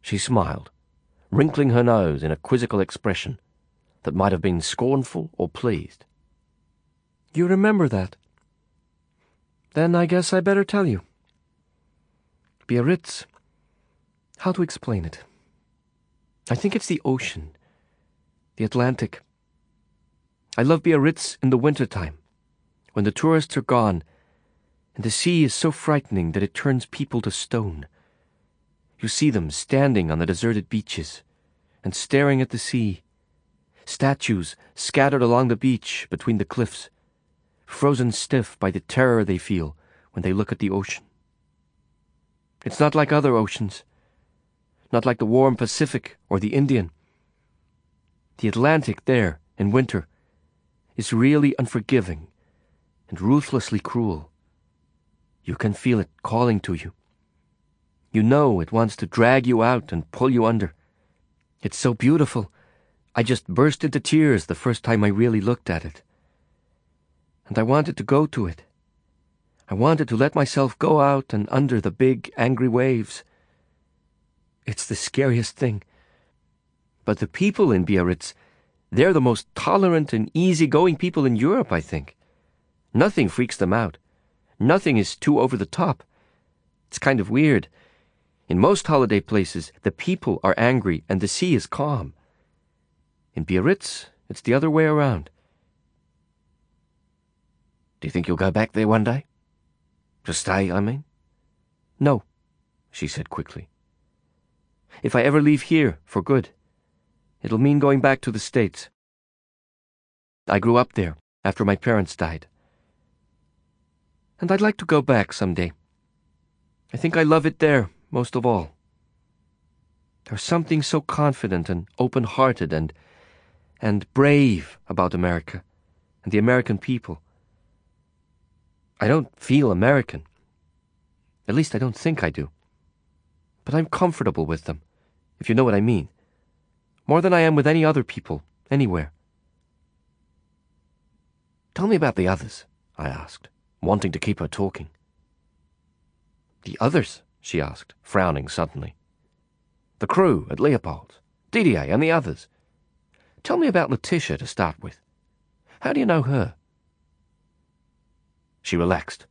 She smiled wrinkling her nose in a quizzical expression that might have been scornful or pleased. You remember that? Then I guess I better tell you. Biarritz. How to explain it? I think it's the ocean, the Atlantic. I love Biarritz in the winter time, when the tourists are gone, and the sea is so frightening that it turns people to stone. You see them standing on the deserted beaches and staring at the sea, statues scattered along the beach between the cliffs, frozen stiff by the terror they feel when they look at the ocean. It's not like other oceans not like the warm Pacific or the Indian. The Atlantic there, in winter, is really unforgiving and ruthlessly cruel. You can feel it calling to you. You know it wants to drag you out and pull you under. It's so beautiful. I just burst into tears the first time I really looked at it. And I wanted to go to it. I wanted to let myself go out and under the big, angry waves it's the scariest thing. But the people in Biarritz, they're the most tolerant and easygoing people in Europe, I think. Nothing freaks them out. Nothing is too over the top. It's kind of weird. In most holiday places, the people are angry and the sea is calm. In Biarritz, it's the other way around. Do you think you'll go back there one day? To stay, I mean? No, she said quickly if I ever leave here for good. It'll mean going back to the States. I grew up there after my parents died. And I'd like to go back someday. I think I love it there most of all. There's something so confident and open hearted and and brave about America and the American people. I don't feel American. At least I don't think I do. But I'm comfortable with them if you know what I mean. More than I am with any other people, anywhere. Tell me about the others, I asked, wanting to keep her talking. The others? she asked, frowning suddenly. The crew at Leopold's, Didier and the others. Tell me about Letitia to start with. How do you know her? She relaxed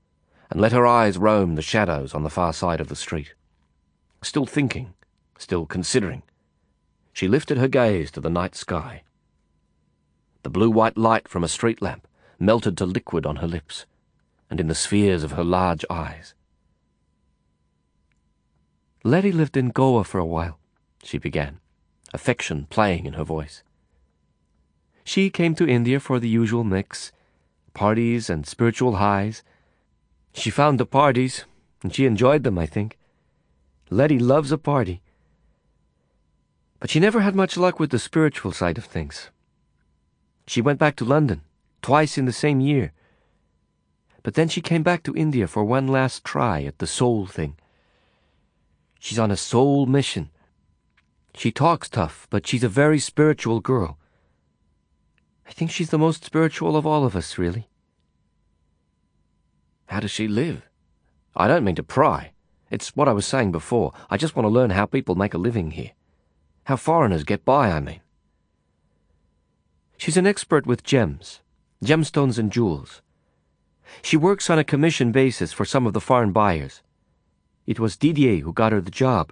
and let her eyes roam the shadows on the far side of the street. Still thinking, still considering. She lifted her gaze to the night sky. The blue-white light from a street lamp melted to liquid on her lips and in the spheres of her large eyes. Letty lived in Goa for a while, she began, affection playing in her voice. She came to India for the usual mix, parties and spiritual highs. She found the parties, and she enjoyed them, I think. Letty loves a party. But she never had much luck with the spiritual side of things. She went back to London, twice in the same year. But then she came back to India for one last try at the soul thing. She's on a soul mission. She talks tough, but she's a very spiritual girl. I think she's the most spiritual of all of us, really. How does she live? I don't mean to pry. It's what I was saying before. I just want to learn how people make a living here. How foreigners get by, I mean. She's an expert with gems, gemstones and jewels. She works on a commission basis for some of the foreign buyers. It was Didier who got her the job.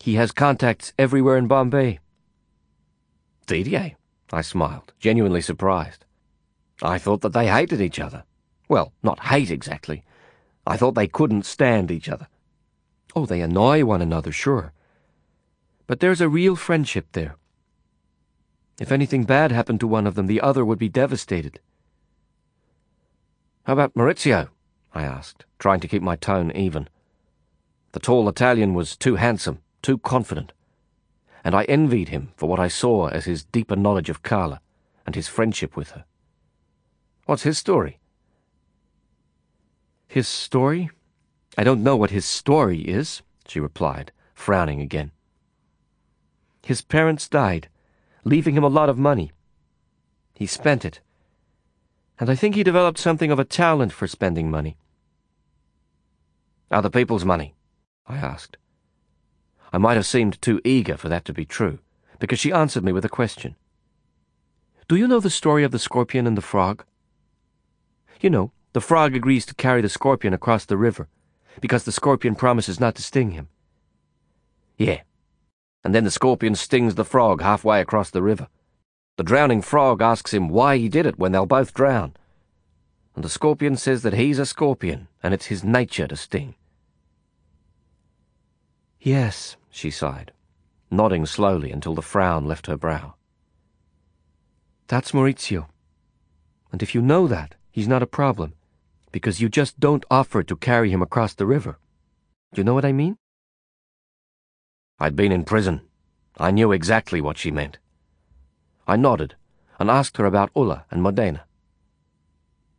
He has contacts everywhere in Bombay. Didier? I smiled, genuinely surprised. I thought that they hated each other. Well, not hate exactly. I thought they couldn't stand each other. Oh, they annoy one another, sure. But there's a real friendship there. If anything bad happened to one of them, the other would be devastated. How about Maurizio? I asked, trying to keep my tone even. The tall Italian was too handsome, too confident, and I envied him for what I saw as his deeper knowledge of Karla and his friendship with her. What's his story? His story? I don't know what his story is, she replied, frowning again. His parents died, leaving him a lot of money. He spent it. And I think he developed something of a talent for spending money. Other people's money? I asked. I might have seemed too eager for that to be true, because she answered me with a question. Do you know the story of the scorpion and the frog? You know, the frog agrees to carry the scorpion across the river, because the scorpion promises not to sting him. Yeah. And then the scorpion stings the frog halfway across the river. The drowning frog asks him why he did it when they'll both drown. And the scorpion says that he's a scorpion and it's his nature to sting. Yes, she sighed, nodding slowly until the frown left her brow. That's Maurizio. And if you know that, he's not a problem, because you just don't offer to carry him across the river. You know what I mean? I'd been in prison. I knew exactly what she meant. I nodded and asked her about Ulla and Modena.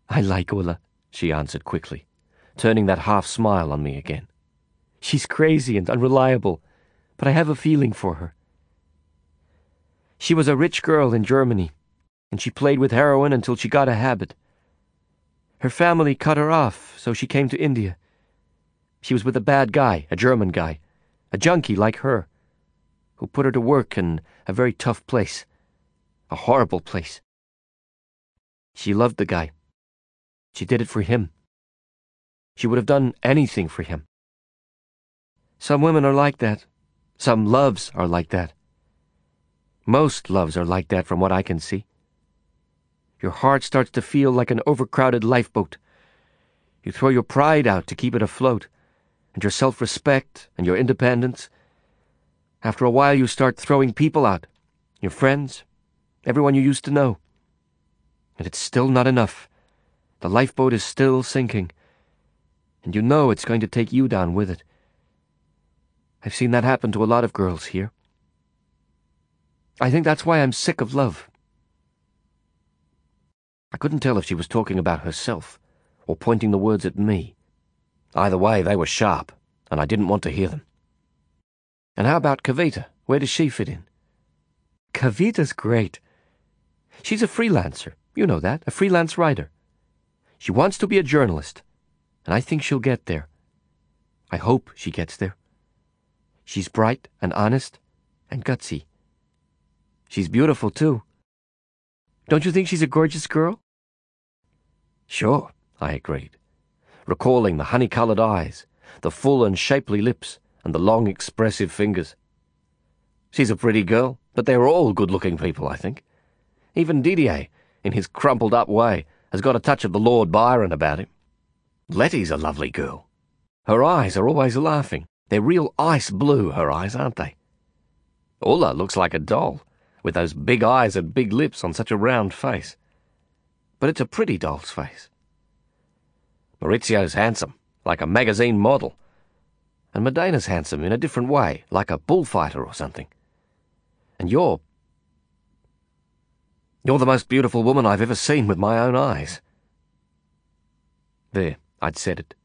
I like Ulla, she answered quickly, turning that half smile on me again. She's crazy and unreliable, but I have a feeling for her. She was a rich girl in Germany, and she played with heroin until she got a habit. Her family cut her off, so she came to India. She was with a bad guy, a German guy, a junkie like her, who put her to work in a very tough place, a horrible place. She loved the guy. She did it for him. She would have done anything for him. Some women are like that. Some loves are like that. Most loves are like that from what I can see. Your heart starts to feel like an overcrowded lifeboat. You throw your pride out to keep it afloat, and your self respect and your independence. After a while, you start throwing people out your friends, everyone you used to know. And it's still not enough. The lifeboat is still sinking, and you know it's going to take you down with it. I've seen that happen to a lot of girls here. I think that's why I'm sick of love. I couldn't tell if she was talking about herself or pointing the words at me. Either way, they were sharp, and I didn't want to hear them. And how about Kavita? Where does she fit in? Kavita's great. She's a freelancer. You know that, a freelance writer. She wants to be a journalist, and I think she'll get there. I hope she gets there. She's bright and honest and gutsy. She's beautiful, too. Don't you think she's a gorgeous girl? Sure, I agreed, recalling the honey-coloured eyes, the full and shapely lips, and the long, expressive fingers. She's a pretty girl, but they're all good-looking people, I think. Even Didier, in his crumpled-up way, has got a touch of the Lord Byron about him. Letty's a lovely girl. Her eyes are always laughing. They're real ice blue, her eyes, aren't they? Ulla looks like a doll, with those big eyes and big lips on such a round face. But it's a pretty doll's face. Maurizio's handsome, like a magazine model. And Modena's handsome in a different way, like a bullfighter or something. And you're... You're the most beautiful woman I've ever seen with my own eyes. There, I'd said it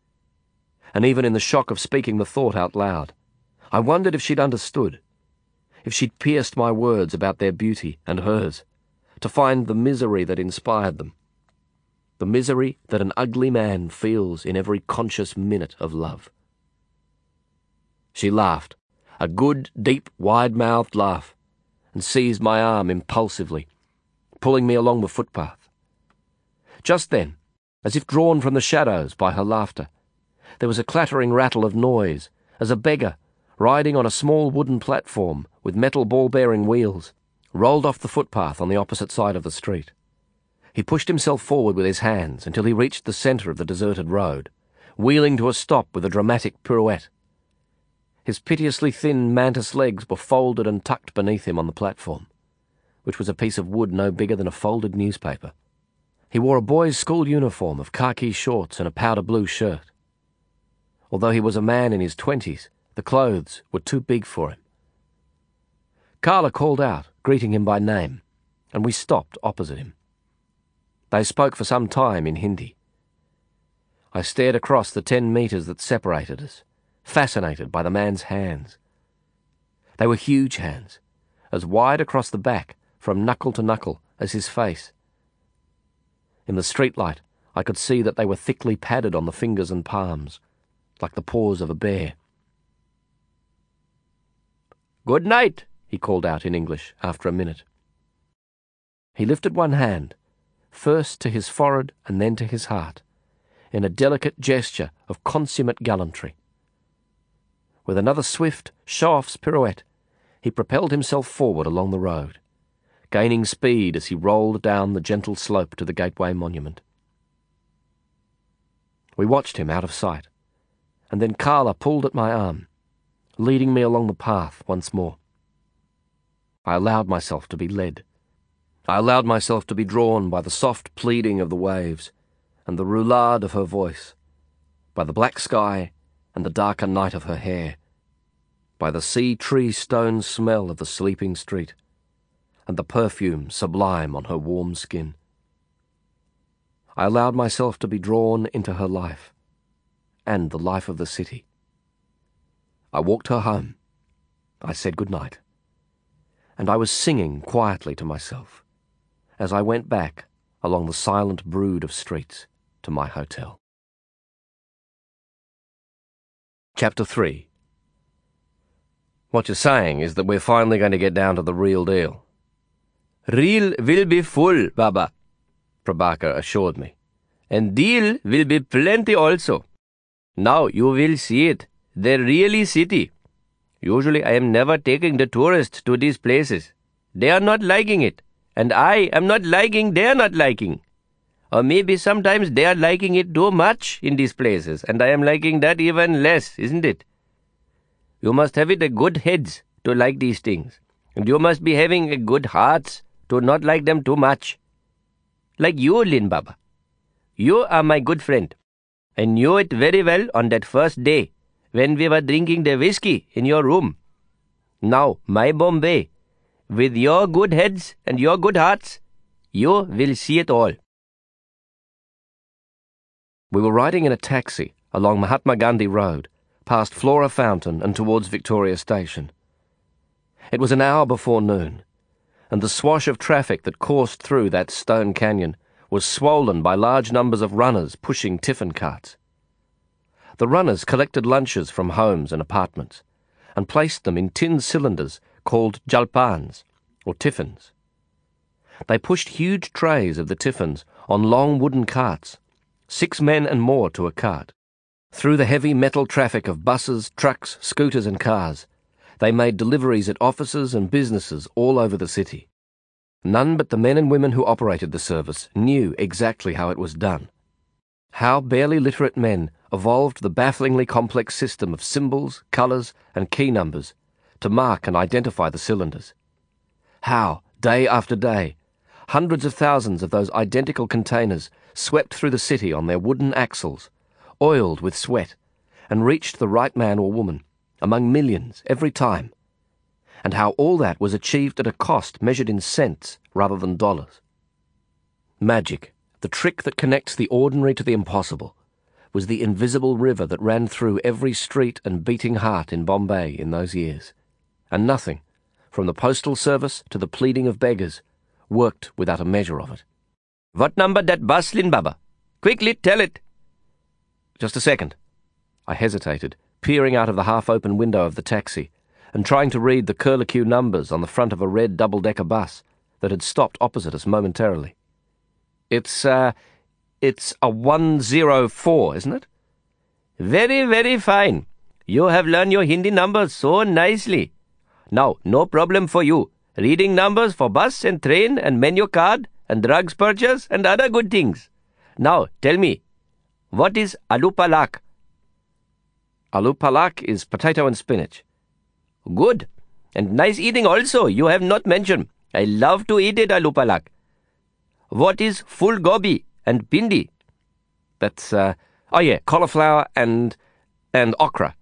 and even in the shock of speaking the thought out loud, I wondered if she'd understood, if she'd pierced my words about their beauty and hers, to find the misery that inspired them, the misery that an ugly man feels in every conscious minute of love. She laughed, a good, deep, wide-mouthed laugh, and seized my arm impulsively, pulling me along the footpath. Just then, as if drawn from the shadows by her laughter, there was a clattering rattle of noise as a beggar, riding on a small wooden platform with metal ball-bearing wheels, rolled off the footpath on the opposite side of the street. He pushed himself forward with his hands until he reached the centre of the deserted road, wheeling to a stop with a dramatic pirouette. His piteously thin mantis legs were folded and tucked beneath him on the platform, which was a piece of wood no bigger than a folded newspaper. He wore a boy's school uniform of khaki shorts and a powder blue shirt. Although he was a man in his twenties, the clothes were too big for him. Karla called out, greeting him by name, and we stopped opposite him. They spoke for some time in Hindi. I stared across the ten metres that separated us, fascinated by the man's hands. They were huge hands, as wide across the back, from knuckle to knuckle, as his face. In the streetlight, I could see that they were thickly padded on the fingers and palms like the paws of a bear. Good night, he called out in English after a minute. He lifted one hand, first to his forehead and then to his heart, in a delicate gesture of consummate gallantry. With another swift, show-off's pirouette, he propelled himself forward along the road, gaining speed as he rolled down the gentle slope to the Gateway Monument. We watched him out of sight, and then Karla pulled at my arm, leading me along the path once more. I allowed myself to be led. I allowed myself to be drawn by the soft pleading of the waves and the roulade of her voice, by the black sky and the darker night of her hair, by the sea tree stone smell of the sleeping street, and the perfume sublime on her warm skin. I allowed myself to be drawn into her life, and the life of the city. I walked her home. I said good night. And I was singing quietly to myself as I went back along the silent brood of streets to my hotel. Chapter 3 What you're saying is that we're finally going to get down to the real deal. Real will be full, Baba, Prabaker assured me. And deal will be plenty also. Now you will see it, the really city. Usually I am never taking the tourists to these places. They are not liking it, and I am not liking their not liking. Or maybe sometimes they are liking it too much in these places, and I am liking that even less, isn't it? You must have it a good heads to like these things, and you must be having a good hearts to not like them too much. Like you, Lin Baba. You are my good friend. I knew it very well on that first day when we were drinking the whiskey in your room. Now, my Bombay, with your good heads and your good hearts, you will see it all. We were riding in a taxi along Mahatma Gandhi Road, past Flora Fountain and towards Victoria Station. It was an hour before noon, and the swash of traffic that coursed through that stone canyon was swollen by large numbers of runners pushing tiffin carts. The runners collected lunches from homes and apartments and placed them in tin cylinders called jalpans, or tiffins. They pushed huge trays of the tiffins on long wooden carts six men and more to a cart. Through the heavy metal traffic of buses, trucks, scooters, and cars, they made deliveries at offices and businesses all over the city. None but the men and women who operated the service knew exactly how it was done. How barely literate men evolved the bafflingly complex system of symbols, colours, and key numbers to mark and identify the cylinders. How, day after day, hundreds of thousands of those identical containers swept through the city on their wooden axles, oiled with sweat, and reached the right man or woman, among millions, every time. And how all that was achieved at a cost measured in cents rather than dollars. Magic, the trick that connects the ordinary to the impossible, was the invisible river that ran through every street and beating heart in Bombay in those years. And nothing, from the postal service to the pleading of beggars, worked without a measure of it. What number that bus, Lin Baba? Quickly tell it. Just a second. I hesitated, peering out of the half open window of the taxi and trying to read the curlicue numbers on the front of a red double decker bus that had stopped opposite us momentarily. It's, uh, it's a 104, isn't it? Very, very fine. You have learned your Hindi numbers so nicely. Now, no problem for you. Reading numbers for bus and train and menu card and drugs purchase and other good things. Now, tell me, what is aloo palak? Aloo palak is potato and spinach. Good. And nice eating also, you have not mentioned. I love to eat it, aloo palak. What is phool gobi and bhindi? That's, uh, oh yeah, cauliflower and, and okra.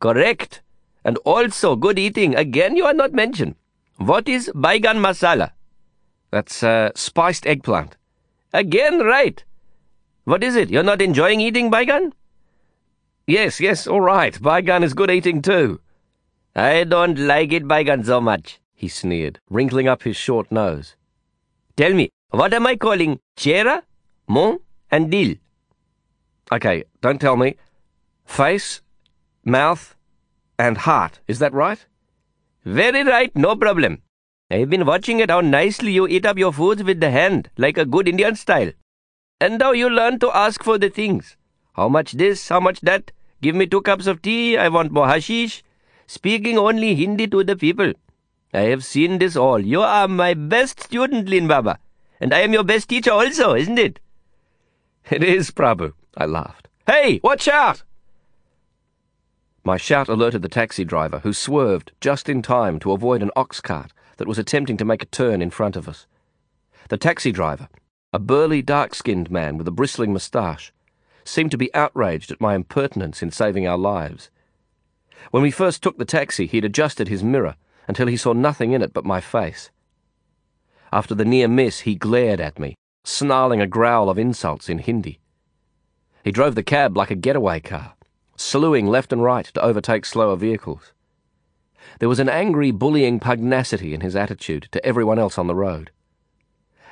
Correct. And also good eating. Again, you are not mentioned. What is baigan masala? That's uh, spiced eggplant. Again, right. What is it? You're not enjoying eating baigan? Yes, yes, all right. Baigan is good eating too. I don't like it, baigan, so much, he sneered, wrinkling up his short nose. Tell me, what am I calling chera, mon, and dil? Okay, don't tell me. Face, mouth, and heart. Is that right? Very right, no problem. I've been watching it how nicely you eat up your foods with the hand, like a good Indian style. And how you learn to ask for the things. How much this, how much that? Give me two cups of tea, I want more hashish. Speaking only Hindi to the people. I have seen this all. You are my best student, Lin Baba. And I am your best teacher also, isn't it? It is, Prabhu, I laughed. Hey, watch out! My shout alerted the taxi driver, who swerved just in time to avoid an ox cart that was attempting to make a turn in front of us. The taxi driver, a burly, dark skinned man with a bristling moustache, seemed to be outraged at my impertinence in saving our lives. When we first took the taxi, he'd adjusted his mirror until he saw nothing in it but my face. After the near miss, he glared at me, snarling a growl of insults in Hindi. He drove the cab like a getaway car, slewing left and right to overtake slower vehicles. There was an angry, bullying pugnacity in his attitude to everyone else on the road.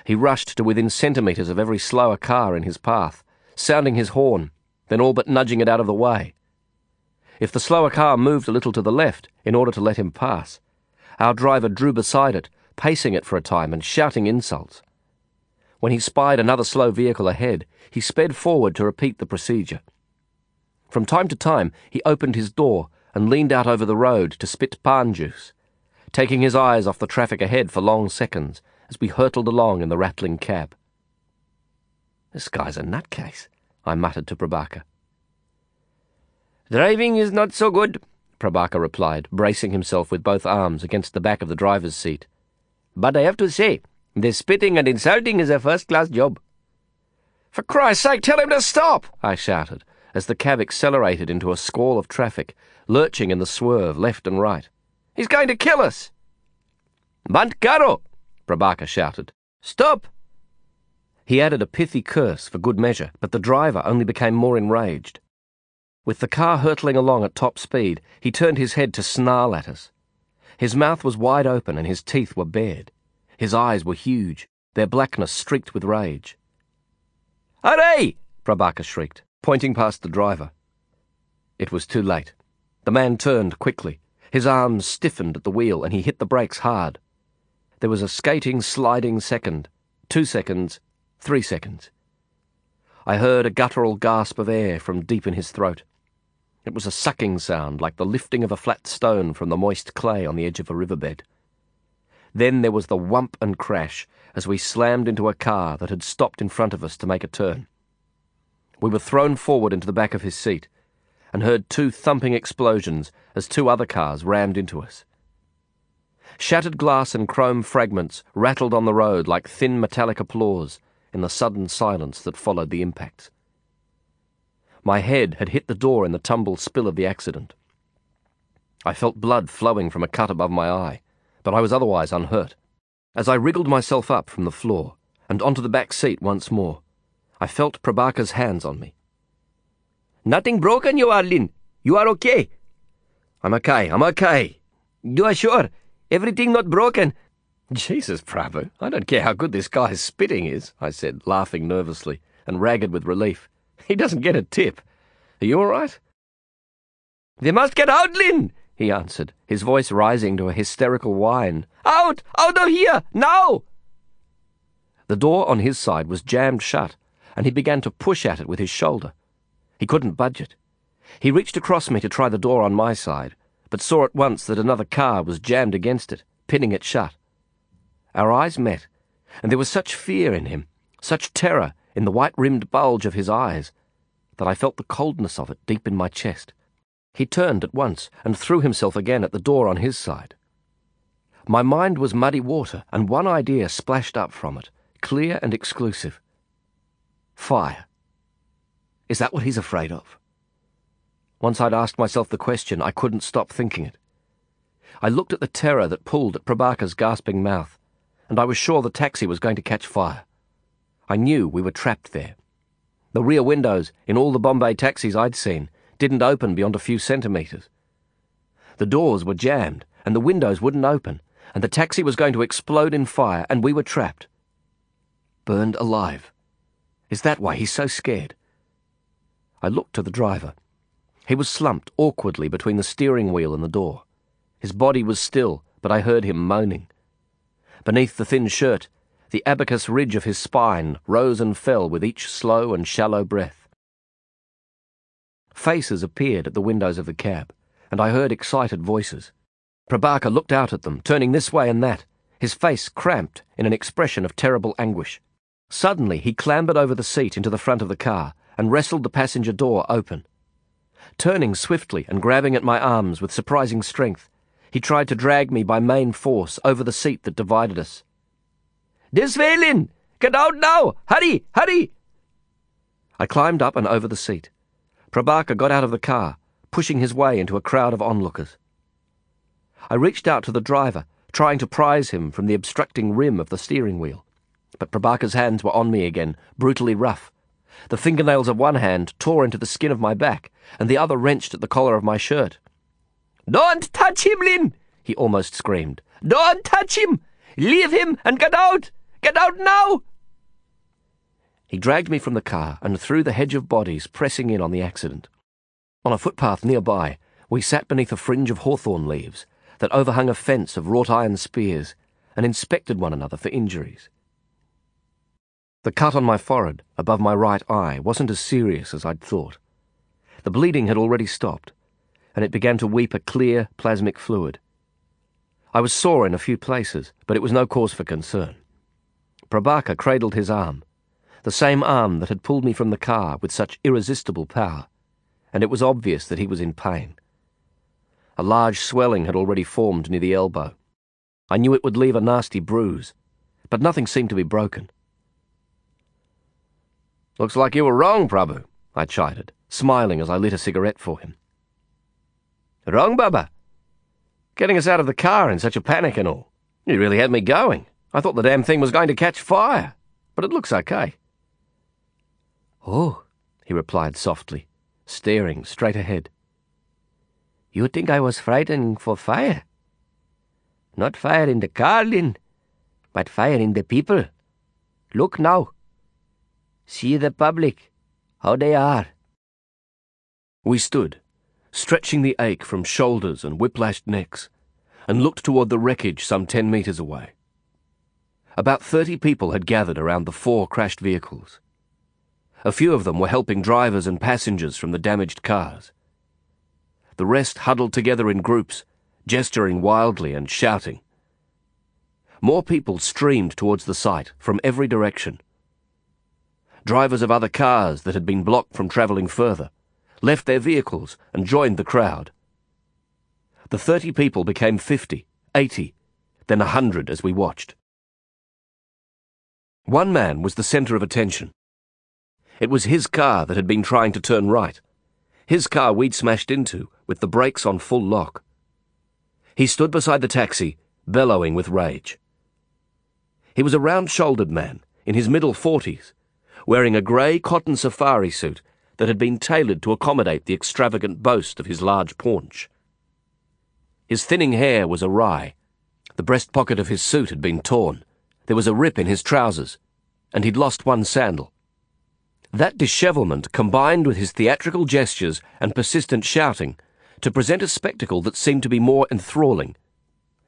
He rushed to within centimetres of every slower car in his path, sounding his horn, then all but nudging it out of the way. If the slower car moved a little to the left in order to let him pass, our driver drew beside it, pacing it for a time and shouting insults. When he spied another slow vehicle ahead, he sped forward to repeat the procedure. From time to time, he opened his door and leaned out over the road to spit pan juice, taking his eyes off the traffic ahead for long seconds as we hurtled along in the rattling cab. This guy's a nutcase, I muttered to Prabaker. Driving is not so good, Prabaker replied, bracing himself with both arms against the back of the driver's seat. But I have to say, the spitting and insulting is a first class job. For Christ's sake, tell him to stop! I shouted as the cab accelerated into a squall of traffic, lurching in the swerve left and right. He's going to kill us! Bant karo! Prabaker shouted. Stop! He added a pithy curse for good measure, but the driver only became more enraged. With the car hurtling along at top speed, he turned his head to snarl at us. His mouth was wide open and his teeth were bared. His eyes were huge, their blackness streaked with rage. Hurry! Prabaker shrieked, pointing past the driver. It was too late. The man turned quickly. His arms stiffened at the wheel and he hit the brakes hard. There was a skating, sliding second, two seconds, three seconds. I heard a guttural gasp of air from deep in his throat. It was a sucking sound like the lifting of a flat stone from the moist clay on the edge of a riverbed. Then there was the whump and crash as we slammed into a car that had stopped in front of us to make a turn. We were thrown forward into the back of his seat and heard two thumping explosions as two other cars rammed into us. Shattered glass and chrome fragments rattled on the road like thin metallic applause in the sudden silence that followed the impacts. My head had hit the door in the tumble spill of the accident. I felt blood flowing from a cut above my eye, but I was otherwise unhurt. As I wriggled myself up from the floor and onto the back seat once more, I felt Prabaker's hands on me. Nothing broken, you are, Lin. You are okay. I'm okay, I'm okay. You are sure? Everything not broken? Jesus, Prabhu, I don't care how good this guy's spitting is, I said, laughing nervously and ragged with relief. He doesn't get a tip. Are you all right? They must get out, Lin, he answered, his voice rising to a hysterical whine. Out! Out of here! Now! The door on his side was jammed shut, and he began to push at it with his shoulder. He couldn't budge it. He reached across me to try the door on my side, but saw at once that another car was jammed against it, pinning it shut. Our eyes met, and there was such fear in him, such terror in the white rimmed bulge of his eyes, that I felt the coldness of it deep in my chest. He turned at once and threw himself again at the door on his side. My mind was muddy water, and one idea splashed up from it, clear and exclusive. Fire. Is that what he's afraid of? Once I'd asked myself the question, I couldn't stop thinking it. I looked at the terror that pulled at Prabaker's gasping mouth, and I was sure the taxi was going to catch fire. I knew we were trapped there. The rear windows in all the Bombay taxis I'd seen didn't open beyond a few centimetres. The doors were jammed, and the windows wouldn't open, and the taxi was going to explode in fire, and we were trapped. Burned alive. Is that why he's so scared? I looked to the driver. He was slumped awkwardly between the steering wheel and the door. His body was still, but I heard him moaning. Beneath the thin shirt, the abacus ridge of his spine rose and fell with each slow and shallow breath. Faces appeared at the windows of the cab, and I heard excited voices. Prabaker looked out at them, turning this way and that, his face cramped in an expression of terrible anguish. Suddenly, he clambered over the seat into the front of the car and wrestled the passenger door open. Turning swiftly and grabbing at my arms with surprising strength, he tried to drag me by main force over the seat that divided us. Desvelin! Get out now! Hurry! Hurry! I climbed up and over the seat. Prabaker got out of the car, pushing his way into a crowd of onlookers. I reached out to the driver, trying to prise him from the obstructing rim of the steering wheel. But Prabaker's hands were on me again, brutally rough. The fingernails of one hand tore into the skin of my back, and the other wrenched at the collar of my shirt. Don't touch him, Lin! he almost screamed. Don't touch him! Leave him and get out! Get out now! He dragged me from the car and through the hedge of bodies pressing in on the accident. On a footpath nearby, we sat beneath a fringe of hawthorn leaves that overhung a fence of wrought iron spears and inspected one another for injuries. The cut on my forehead, above my right eye, wasn't as serious as I'd thought. The bleeding had already stopped, and it began to weep a clear, plasmic fluid. I was sore in a few places, but it was no cause for concern. Prabaker cradled his arm, the same arm that had pulled me from the car with such irresistible power, and it was obvious that he was in pain. A large swelling had already formed near the elbow. I knew it would leave a nasty bruise, but nothing seemed to be broken. Looks like you were wrong, Prabhu, I chided, smiling as I lit a cigarette for him. Wrong, Baba? Getting us out of the car in such a panic and all. You really had me going. I thought the damn thing was going to catch fire, but it looks okay. Oh, he replied softly, staring straight ahead. You think I was frightened for fire? Not fire in the car, Lin, but fire in the people. Look now. See the public, how they are. We stood, stretching the ache from shoulders and whiplashed necks, and looked toward the wreckage some ten metres away. About thirty people had gathered around the four crashed vehicles. A few of them were helping drivers and passengers from the damaged cars. The rest huddled together in groups, gesturing wildly and shouting. More people streamed towards the site from every direction. Drivers of other cars that had been blocked from travelling further left their vehicles and joined the crowd. The thirty people became fifty, eighty, then a hundred as we watched. One man was the centre of attention. It was his car that had been trying to turn right. His car we'd smashed into, with the brakes on full lock. He stood beside the taxi, bellowing with rage. He was a round shouldered man, in his middle forties, wearing a grey cotton safari suit that had been tailored to accommodate the extravagant boast of his large paunch. His thinning hair was awry. The breast pocket of his suit had been torn. There was a rip in his trousers, and he'd lost one sandal. That dishevelment combined with his theatrical gestures and persistent shouting to present a spectacle that seemed to be more enthralling,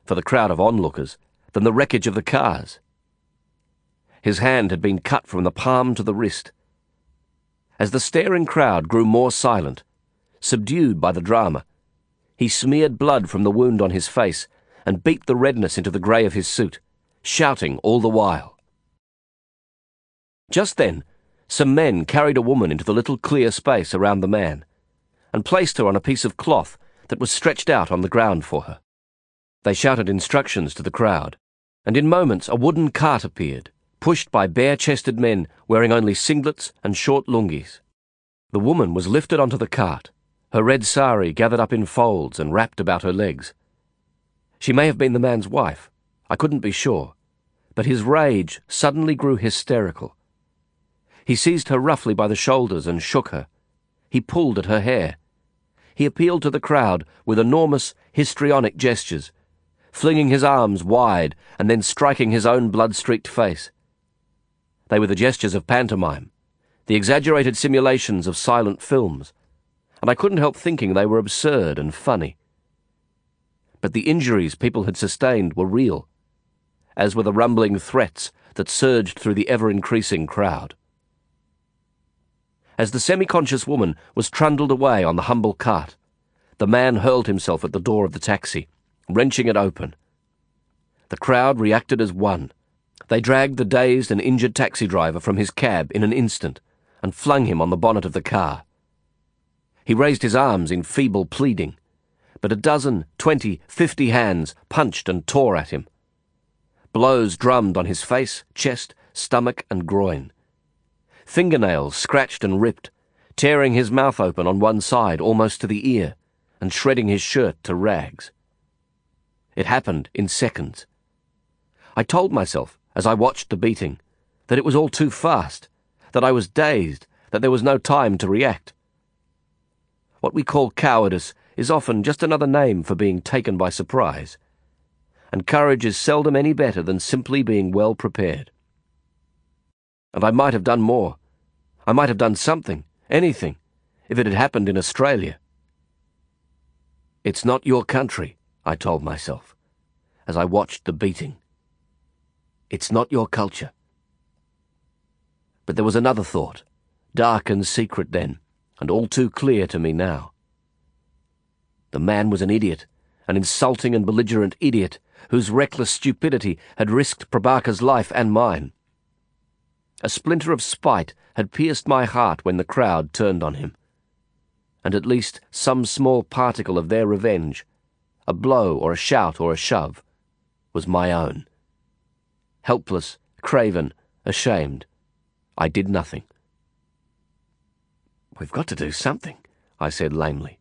for the crowd of onlookers, than the wreckage of the cars. His hand had been cut from the palm to the wrist, as the staring crowd grew more silent, subdued by the drama, he smeared blood from the wound on his face and beat the redness into the grey of his suit, shouting all the while. Just then, some men carried a woman into the little clear space around the man and placed her on a piece of cloth that was stretched out on the ground for her. They shouted instructions to the crowd, and in moments a wooden cart appeared pushed by bare chested men wearing only singlets and short lungis. The woman was lifted onto the cart, her red sari gathered up in folds and wrapped about her legs. She may have been the man's wife, I couldn't be sure, but his rage suddenly grew hysterical. He seized her roughly by the shoulders and shook her. He pulled at her hair. He appealed to the crowd with enormous, histrionic gestures, flinging his arms wide and then striking his own blood-streaked face. They were the gestures of pantomime, the exaggerated simulations of silent films, and I couldn't help thinking they were absurd and funny. but the injuries people had sustained were real, as were the rumbling threats that surged through the ever increasing crowd. As the semi conscious woman was trundled away on the humble cart, the man hurled himself at the door of the taxi, wrenching it open. The crowd reacted as one. They dragged the dazed and injured taxi driver from his cab in an instant and flung him on the bonnet of the car. He raised his arms in feeble pleading, but a dozen, twenty, fifty hands punched and tore at him. Blows drummed on his face, chest, stomach, and groin. Fingernails scratched and ripped, tearing his mouth open on one side almost to the ear, and shredding his shirt to rags. It happened in seconds. I told myself, as I watched the beating, that it was all too fast, that I was dazed, that there was no time to react. What we call cowardice is often just another name for being taken by surprise, and courage is seldom any better than simply being well prepared. And I might have done more. I might have done something, anything, if it had happened in Australia. It's not your country, I told myself, as I watched the beating. It's not your culture. But there was another thought, dark and secret then, and all too clear to me now. The man was an idiot, an insulting and belligerent idiot, whose reckless stupidity had risked Prabaker's life and mine. A splinter of spite had pierced my heart when the crowd turned on him. And at least some small particle of their revenge, a blow or a shout or a shove, was my own. Helpless, craven, ashamed, I did nothing. We've got to do something, I said lamely.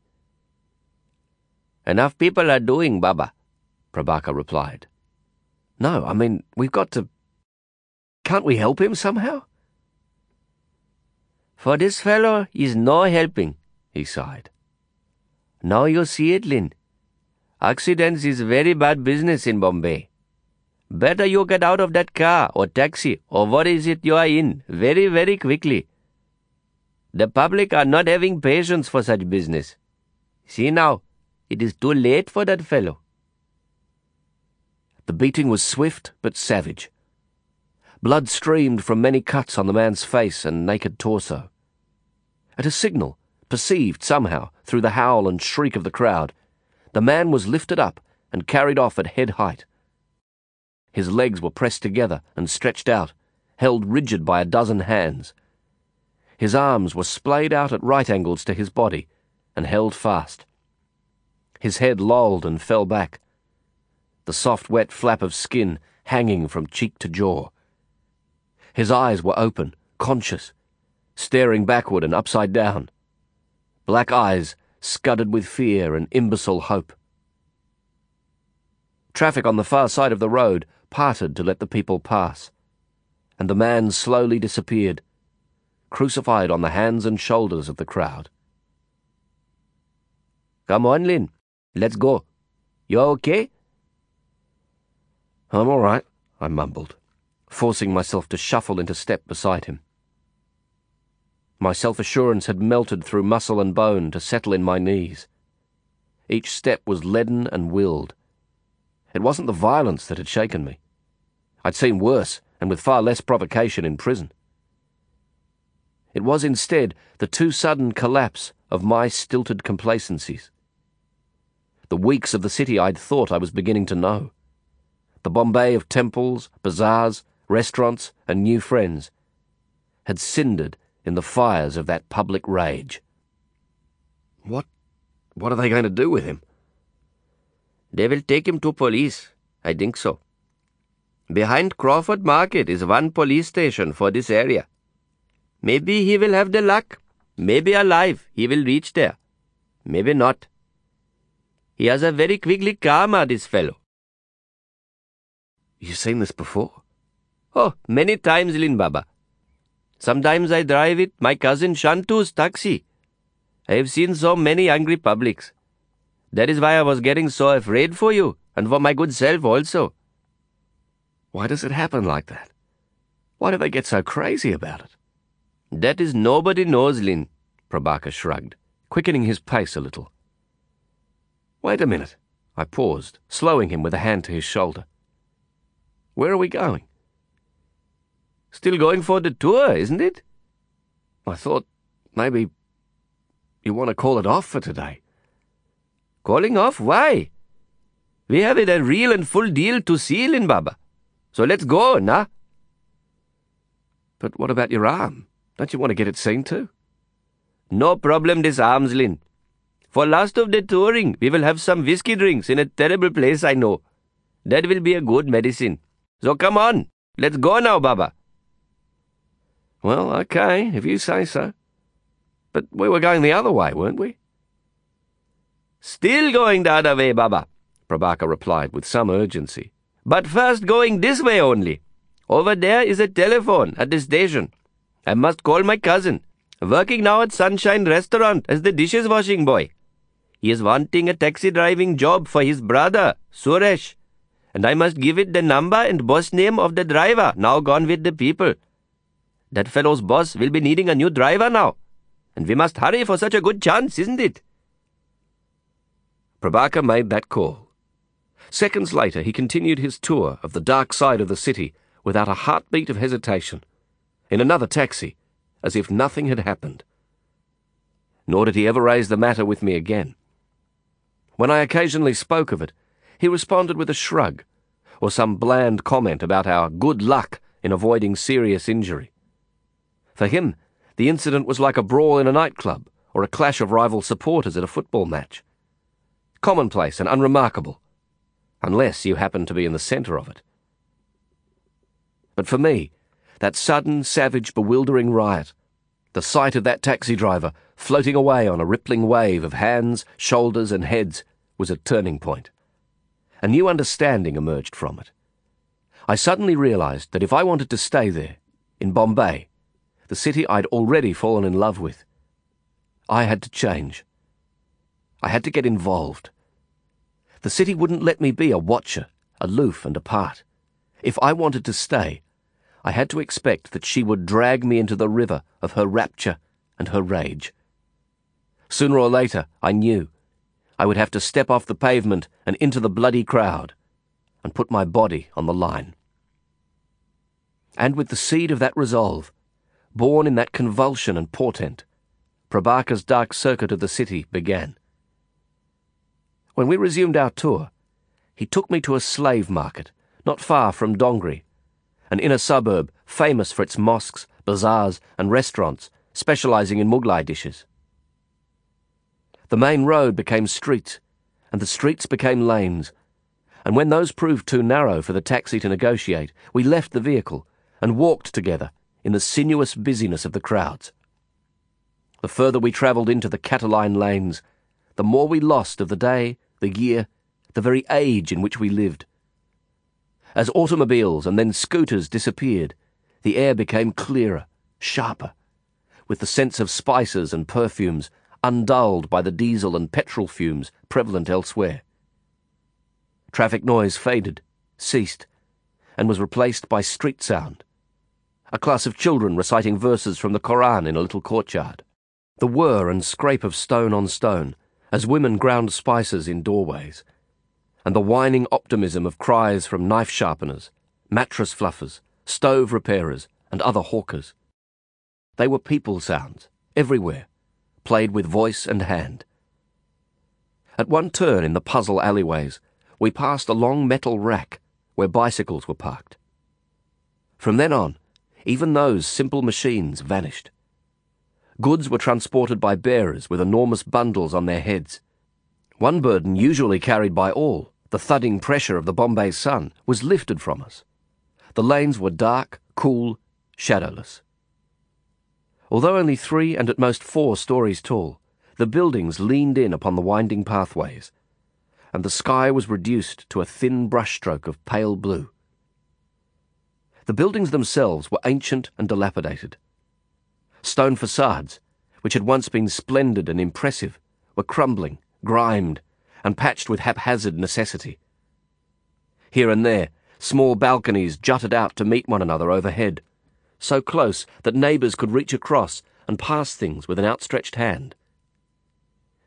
Enough people are doing, Baba, Prabaker replied. No, I mean, we've got to. Can't we help him somehow? For this fellow is no helping, he sighed. Now you see it, Lin. Accidents is very bad business in Bombay. Better you get out of that car or taxi or what is it you are in very, very quickly. The public are not having patience for such business. See now, it is too late for that fellow. The beating was swift but savage. Blood streamed from many cuts on the man's face and naked torso. At a signal, perceived somehow through the howl and shriek of the crowd, the man was lifted up and carried off at head height. His legs were pressed together and stretched out, held rigid by a dozen hands. His arms were splayed out at right angles to his body and held fast. His head lolled and fell back, the soft, wet flap of skin hanging from cheek to jaw. His eyes were open, conscious, staring backward and upside down. Black eyes scudded with fear and imbecile hope. Traffic on the far side of the road parted to let the people pass, and the man slowly disappeared, crucified on the hands and shoulders of the crowd. Come on, Lin. Let's go. You okay? I'm all right, I mumbled, forcing myself to shuffle into step beside him. My self assurance had melted through muscle and bone to settle in my knees. Each step was leaden and willed. It wasn't the violence that had shaken me. I'd seen worse, and with far less provocation in prison. It was instead the too sudden collapse of my stilted complacencies the weeks of the city I'd thought I was beginning to know. The Bombay of temples, bazaars, restaurants, and new friends had cindered in the fires of that public rage. What what are they going to do with him? They will take him to police. I think so. Behind Crawford Market is one police station for this area. Maybe he will have the luck. Maybe alive he will reach there. Maybe not. He has a very quickly karma, this fellow. You've seen this before? Oh, many times, Lin Baba. Sometimes I drive it, my cousin Shantu's taxi. I have seen so many angry publics. That is why I was getting so afraid for you, and for my good self also. Why does it happen like that? Why do they get so crazy about it? That is nobody knows, Lin, Prabaker shrugged, quickening his pace a little. Wait a minute, I paused, slowing him with a hand to his shoulder. Where are we going? Still going for the tour, isn't it? I thought maybe you want to call it off for today. Calling off? Why? We have it a real and full deal to seal in, Baba. So let's go, nah? But what about your arm? Don't you want to get it seen to? No problem this arms, Lin. For last of the touring, we will have some whiskey drinks in a terrible place I know. That will be a good medicine. So come on, let's go now, Baba. Well, okay, if you say so. But we were going the other way, weren't we? Still going the other way, Baba, Prabaker replied with some urgency. But first going this way only. Over there is a telephone at the station. I must call my cousin, working now at Sunshine Restaurant as the dishes washing boy. He is wanting a taxi driving job for his brother, Suresh, and I must give it the number and boss name of the driver now gone with the people. That fellow's boss will be needing a new driver now, and we must hurry for such a good chance, isn't it? Prabaker made that call. Seconds later, he continued his tour of the dark side of the city without a heartbeat of hesitation, in another taxi, as if nothing had happened. Nor did he ever raise the matter with me again. When I occasionally spoke of it, he responded with a shrug, or some bland comment about our good luck in avoiding serious injury. For him, the incident was like a brawl in a nightclub or a clash of rival supporters at a football match. Commonplace and unremarkable, unless you happen to be in the centre of it. But for me, that sudden, savage, bewildering riot, the sight of that taxi driver floating away on a rippling wave of hands, shoulders, and heads was a turning point. A new understanding emerged from it. I suddenly realized that if I wanted to stay there, in Bombay, the city I'd already fallen in love with, I had to change. I had to get involved. The city wouldn't let me be a watcher, aloof and apart. If I wanted to stay, I had to expect that she would drag me into the river of her rapture and her rage. Sooner or later, I knew, I would have to step off the pavement and into the bloody crowd and put my body on the line. And with the seed of that resolve, born in that convulsion and portent, Prabaker's dark circuit of the city began. When we resumed our tour, he took me to a slave market not far from Dongri an inner suburb famous for its mosques, bazaars, and restaurants specializing in Mughlai dishes. The main road became streets, and the streets became lanes, and when those proved too narrow for the taxi to negotiate, we left the vehicle and walked together in the sinuous busyness of the crowds. The further we travelled into the Cataline lanes, the more we lost of the day, the year, the very age in which we lived. As automobiles and then scooters disappeared, the air became clearer, sharper, with the sense of spices and perfumes undulled by the diesel and petrol fumes prevalent elsewhere. Traffic noise faded, ceased, and was replaced by street sound. A class of children reciting verses from the Koran in a little courtyard. The whir and scrape of stone on stone as women ground spices in doorways and the whining optimism of cries from knife sharpeners, mattress fluffers, stove repairers, and other hawkers. They were people sounds, everywhere, played with voice and hand. At one turn in the puzzle alleyways, we passed a long metal rack where bicycles were parked. From then on, even those simple machines vanished. Goods were transported by bearers with enormous bundles on their heads. One burden usually carried by all, the thudding pressure of the Bombay sun, was lifted from us. The lanes were dark, cool, shadowless. Although only three and at most four stories tall, the buildings leaned in upon the winding pathways, and the sky was reduced to a thin brushstroke of pale blue. The buildings themselves were ancient and dilapidated. Stone facades, which had once been splendid and impressive, were crumbling, grimed, and patched with haphazard necessity. Here and there, small balconies jutted out to meet one another overhead, so close that neighbours could reach across and pass things with an outstretched hand.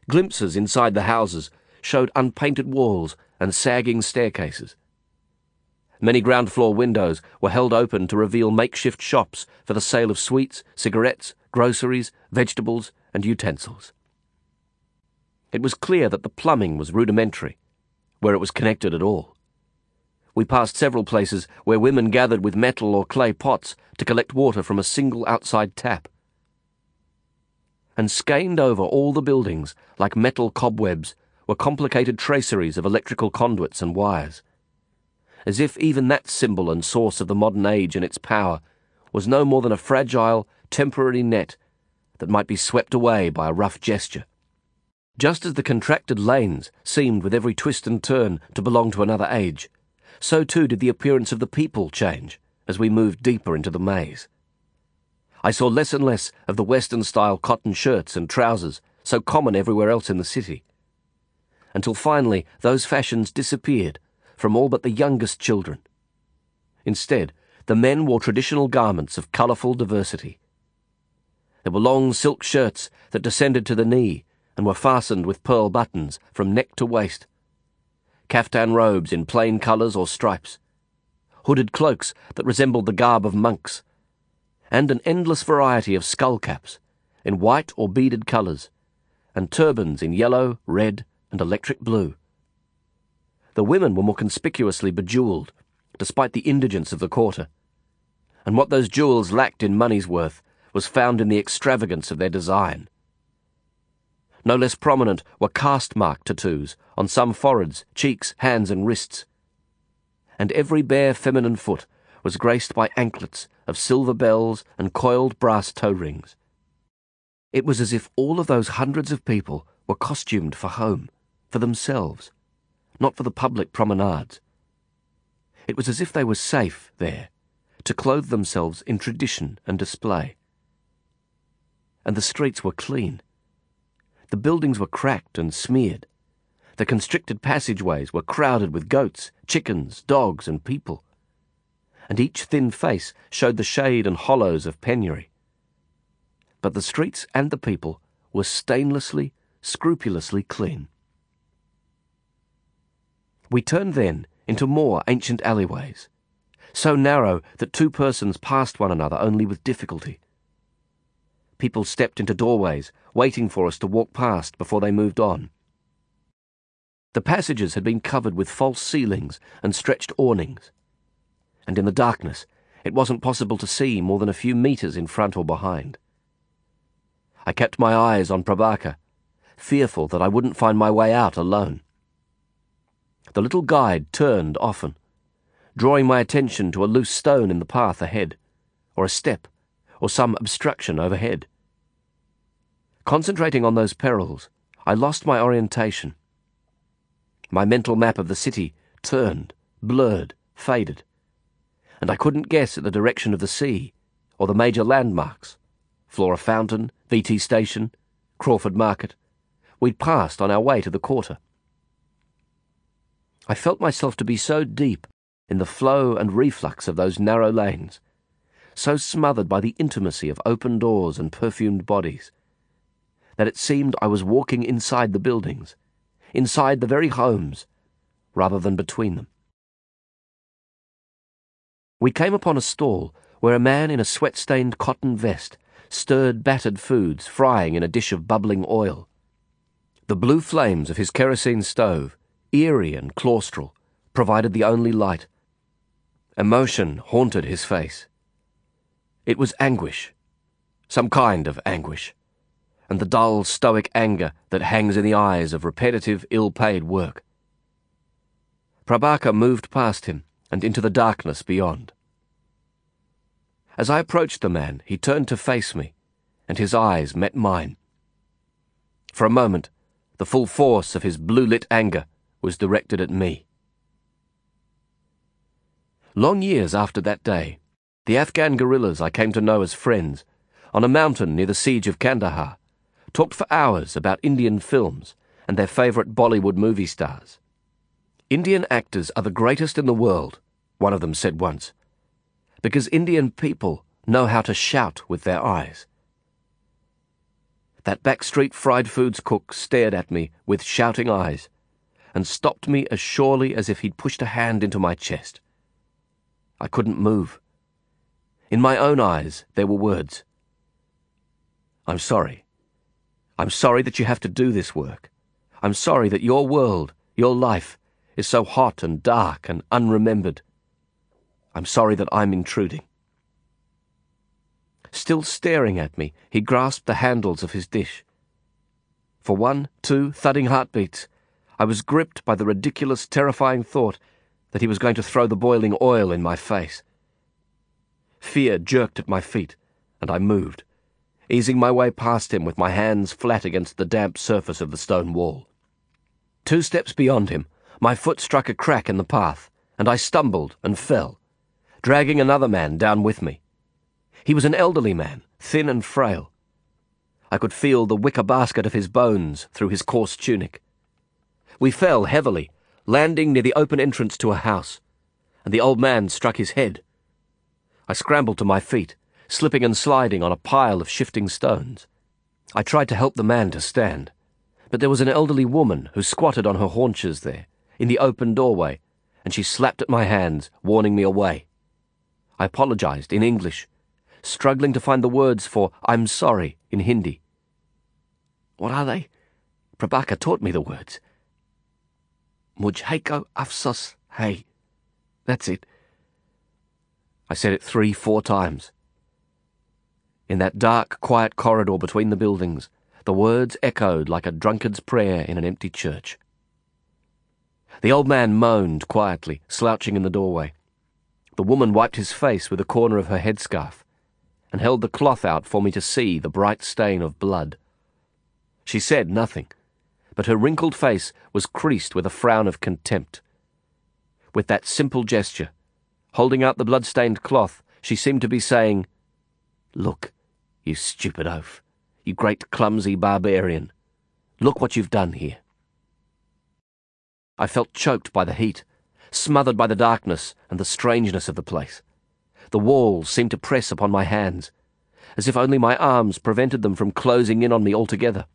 Glimpses inside the houses showed unpainted walls and sagging staircases. Many ground floor windows were held open to reveal makeshift shops for the sale of sweets, cigarettes, groceries, vegetables, and utensils. It was clear that the plumbing was rudimentary, where it was connected at all. We passed several places where women gathered with metal or clay pots to collect water from a single outside tap. And skeined over all the buildings, like metal cobwebs, were complicated traceries of electrical conduits and wires as if even that symbol and source of the modern age and its power was no more than a fragile, temporary net that might be swept away by a rough gesture. Just as the contracted lanes seemed with every twist and turn to belong to another age, so too did the appearance of the people change as we moved deeper into the maze. I saw less and less of the Western style cotton shirts and trousers so common everywhere else in the city, until finally those fashions disappeared from all but the youngest children. Instead, the men wore traditional garments of colourful diversity. There were long silk shirts that descended to the knee and were fastened with pearl buttons from neck to waist, caftan robes in plain colours or stripes, hooded cloaks that resembled the garb of monks, and an endless variety of skull caps in white or beaded colours, and turbans in yellow, red, and electric blue. The women were more conspicuously bejewelled, despite the indigence of the quarter. And what those jewels lacked in money's worth was found in the extravagance of their design. No less prominent were caste mark tattoos on some foreheads, cheeks, hands, and wrists. And every bare feminine foot was graced by anklets of silver bells and coiled brass toe rings. It was as if all of those hundreds of people were costumed for home, for themselves not for the public promenades. It was as if they were safe there, to clothe themselves in tradition and display. And the streets were clean. The buildings were cracked and smeared. The constricted passageways were crowded with goats, chickens, dogs, and people. And each thin face showed the shade and hollows of penury. But the streets and the people were stainlessly, scrupulously clean. We turned then into more ancient alleyways, so narrow that two persons passed one another only with difficulty. People stepped into doorways, waiting for us to walk past before they moved on. The passages had been covered with false ceilings and stretched awnings, and in the darkness it wasn't possible to see more than a few metres in front or behind. I kept my eyes on Prabaker, fearful that I wouldn't find my way out alone. The little guide turned often, drawing my attention to a loose stone in the path ahead, or a step, or some obstruction overhead. Concentrating on those perils, I lost my orientation. My mental map of the city turned, blurred, faded, and I couldn't guess at the direction of the sea or the major landmarks Flora Fountain, VT Station, Crawford Market we'd passed on our way to the quarter. I felt myself to be so deep in the flow and reflux of those narrow lanes, so smothered by the intimacy of open doors and perfumed bodies, that it seemed I was walking inside the buildings, inside the very homes, rather than between them. We came upon a stall where a man in a sweat stained cotton vest stirred battered foods frying in a dish of bubbling oil. The blue flames of his kerosene stove eerie and claustral, provided the only light. Emotion haunted his face. It was anguish, some kind of anguish, and the dull, stoic anger that hangs in the eyes of repetitive, ill paid work. Prabaker moved past him and into the darkness beyond. As I approached the man, he turned to face me, and his eyes met mine. For a moment, the full force of his blue lit anger was directed at me. Long years after that day, the Afghan guerrillas I came to know as friends, on a mountain near the siege of Kandahar, talked for hours about Indian films and their favourite Bollywood movie stars. Indian actors are the greatest in the world, one of them said once, because Indian people know how to shout with their eyes. That backstreet fried foods cook stared at me with shouting eyes and stopped me as surely as if he'd pushed a hand into my chest. I couldn't move. In my own eyes, there were words. I'm sorry. I'm sorry that you have to do this work. I'm sorry that your world, your life, is so hot and dark and unremembered. I'm sorry that I'm intruding. Still staring at me, he grasped the handles of his dish. For one, two thudding heartbeats, I was gripped by the ridiculous, terrifying thought that he was going to throw the boiling oil in my face. Fear jerked at my feet, and I moved, easing my way past him with my hands flat against the damp surface of the stone wall. Two steps beyond him, my foot struck a crack in the path, and I stumbled and fell, dragging another man down with me. He was an elderly man, thin and frail. I could feel the wicker basket of his bones through his coarse tunic. We fell heavily, landing near the open entrance to a house, and the old man struck his head. I scrambled to my feet, slipping and sliding on a pile of shifting stones. I tried to help the man to stand, but there was an elderly woman who squatted on her haunches there, in the open doorway, and she slapped at my hands, warning me away. I apologized in English, struggling to find the words for I'm sorry in Hindi. What are they? Prabaker taught me the words. Mujhaiko afsos hey. That's it. I said it three, four times. In that dark, quiet corridor between the buildings, the words echoed like a drunkard's prayer in an empty church. The old man moaned quietly, slouching in the doorway. The woman wiped his face with a corner of her headscarf and held the cloth out for me to see the bright stain of blood. She said nothing, but her wrinkled face was creased with a frown of contempt. With that simple gesture, holding out the blood-stained cloth, she seemed to be saying, Look, you stupid oaf, you great clumsy barbarian. Look what you've done here. I felt choked by the heat, smothered by the darkness and the strangeness of the place. The walls seemed to press upon my hands, as if only my arms prevented them from closing in on me altogether.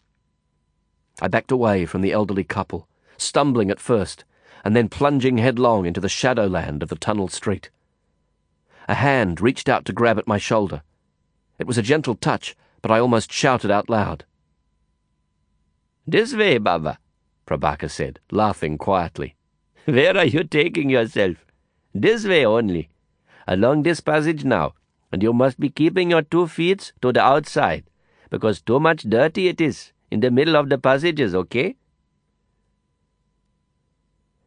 I backed away from the elderly couple, stumbling at first, and then plunging headlong into the shadowland of the tunnel street. A hand reached out to grab at my shoulder. It was a gentle touch, but I almost shouted out loud. This way, Baba, Prabaker said, laughing quietly. Where are you taking yourself? This way only. Along this passage now, and you must be keeping your two feet to the outside, because too much dirty it is in the middle of the passages, okay?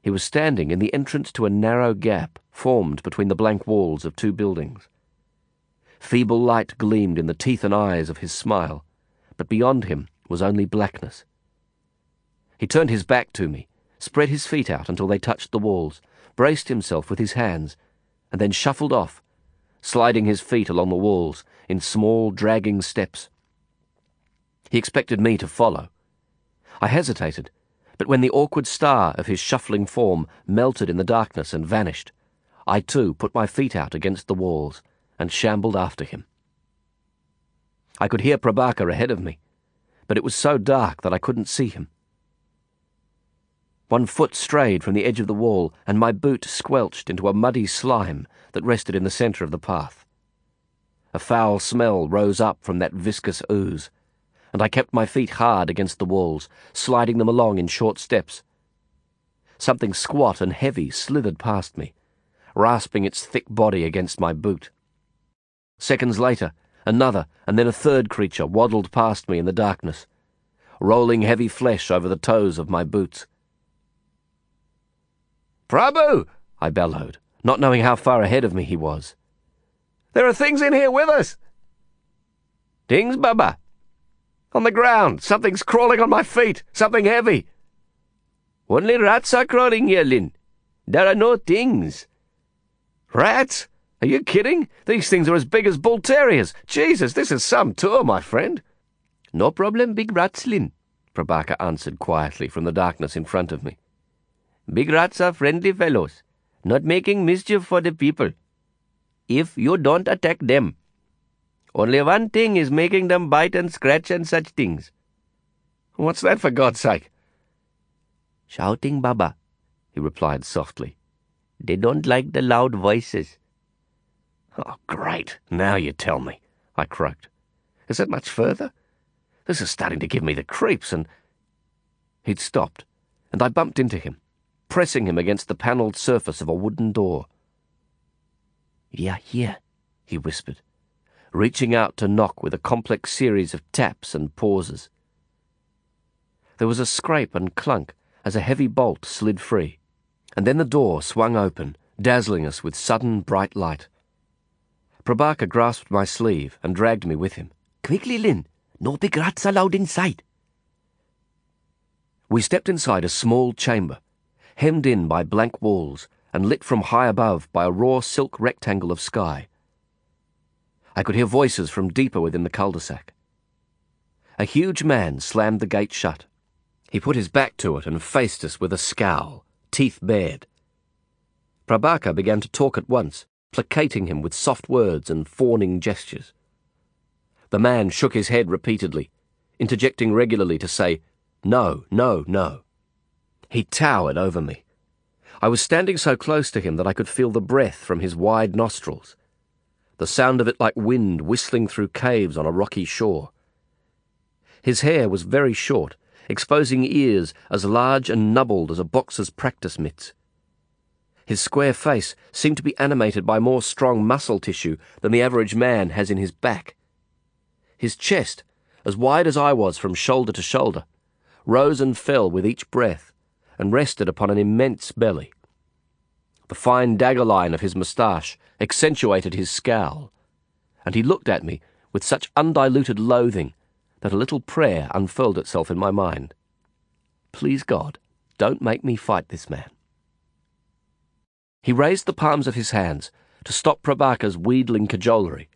He was standing in the entrance to a narrow gap formed between the blank walls of two buildings. Feeble light gleamed in the teeth and eyes of his smile, but beyond him was only blackness. He turned his back to me, spread his feet out until they touched the walls, braced himself with his hands, and then shuffled off, sliding his feet along the walls in small, dragging steps. He expected me to follow. I hesitated, but when the awkward star of his shuffling form melted in the darkness and vanished, I too put my feet out against the walls and shambled after him. I could hear Prabaker ahead of me, but it was so dark that I couldn't see him. One foot strayed from the edge of the wall, and my boot squelched into a muddy slime that rested in the centre of the path. A foul smell rose up from that viscous ooze, and I kept my feet hard against the walls, sliding them along in short steps. Something squat and heavy slithered past me, rasping its thick body against my boot. Seconds later, another and then a third creature waddled past me in the darkness, rolling heavy flesh over the toes of my boots. Prabhu! I bellowed, not knowing how far ahead of me he was. There are things in here with us! Things, Baba? On the ground, something's crawling on my feet, something heavy. Only rats are crawling here, Lin. There are no things. Rats? Are you kidding? These things are as big as bull terriers. Jesus, this is some tour, my friend. No problem, big rats, Lin, Prabaker answered quietly from the darkness in front of me. Big rats are friendly fellows, not making mischief for the people. If you don't attack them. Only one thing is making them bite and scratch and such things. What's that, for God's sake? Shouting, Baba, he replied softly. They don't like the loud voices. Oh, great. Now you tell me, I croaked. Is it much further? This is starting to give me the creeps, and. He'd stopped, and I bumped into him, pressing him against the panelled surface of a wooden door. Are here, he whispered, reaching out to knock with a complex series of taps and pauses. There was a scrape and clunk as a heavy bolt slid free, and then the door swung open, dazzling us with sudden bright light. Prabaker grasped my sleeve and dragged me with him. Quickly, Lin! No big rats allowed inside! We stepped inside a small chamber, hemmed in by blank walls and lit from high above by a raw silk rectangle of sky. I could hear voices from deeper within the cul-de-sac. A huge man slammed the gate shut. He put his back to it and faced us with a scowl, teeth bared. Prabaker began to talk at once, placating him with soft words and fawning gestures. The man shook his head repeatedly, interjecting regularly to say, No, no, no. He towered over me. I was standing so close to him that I could feel the breath from his wide nostrils, the sound of it like wind whistling through caves on a rocky shore. His hair was very short, exposing ears as large and nubbled as a boxer's practice mitts. His square face seemed to be animated by more strong muscle tissue than the average man has in his back. His chest, as wide as I was from shoulder to shoulder, rose and fell with each breath, and rested upon an immense belly. The fine dagger line of his moustache accentuated his scowl, and he looked at me with such undiluted loathing that a little prayer unfurled itself in my mind. Please God, don't make me fight this man. He raised the palms of his hands to stop Prabaker's wheedling cajolery.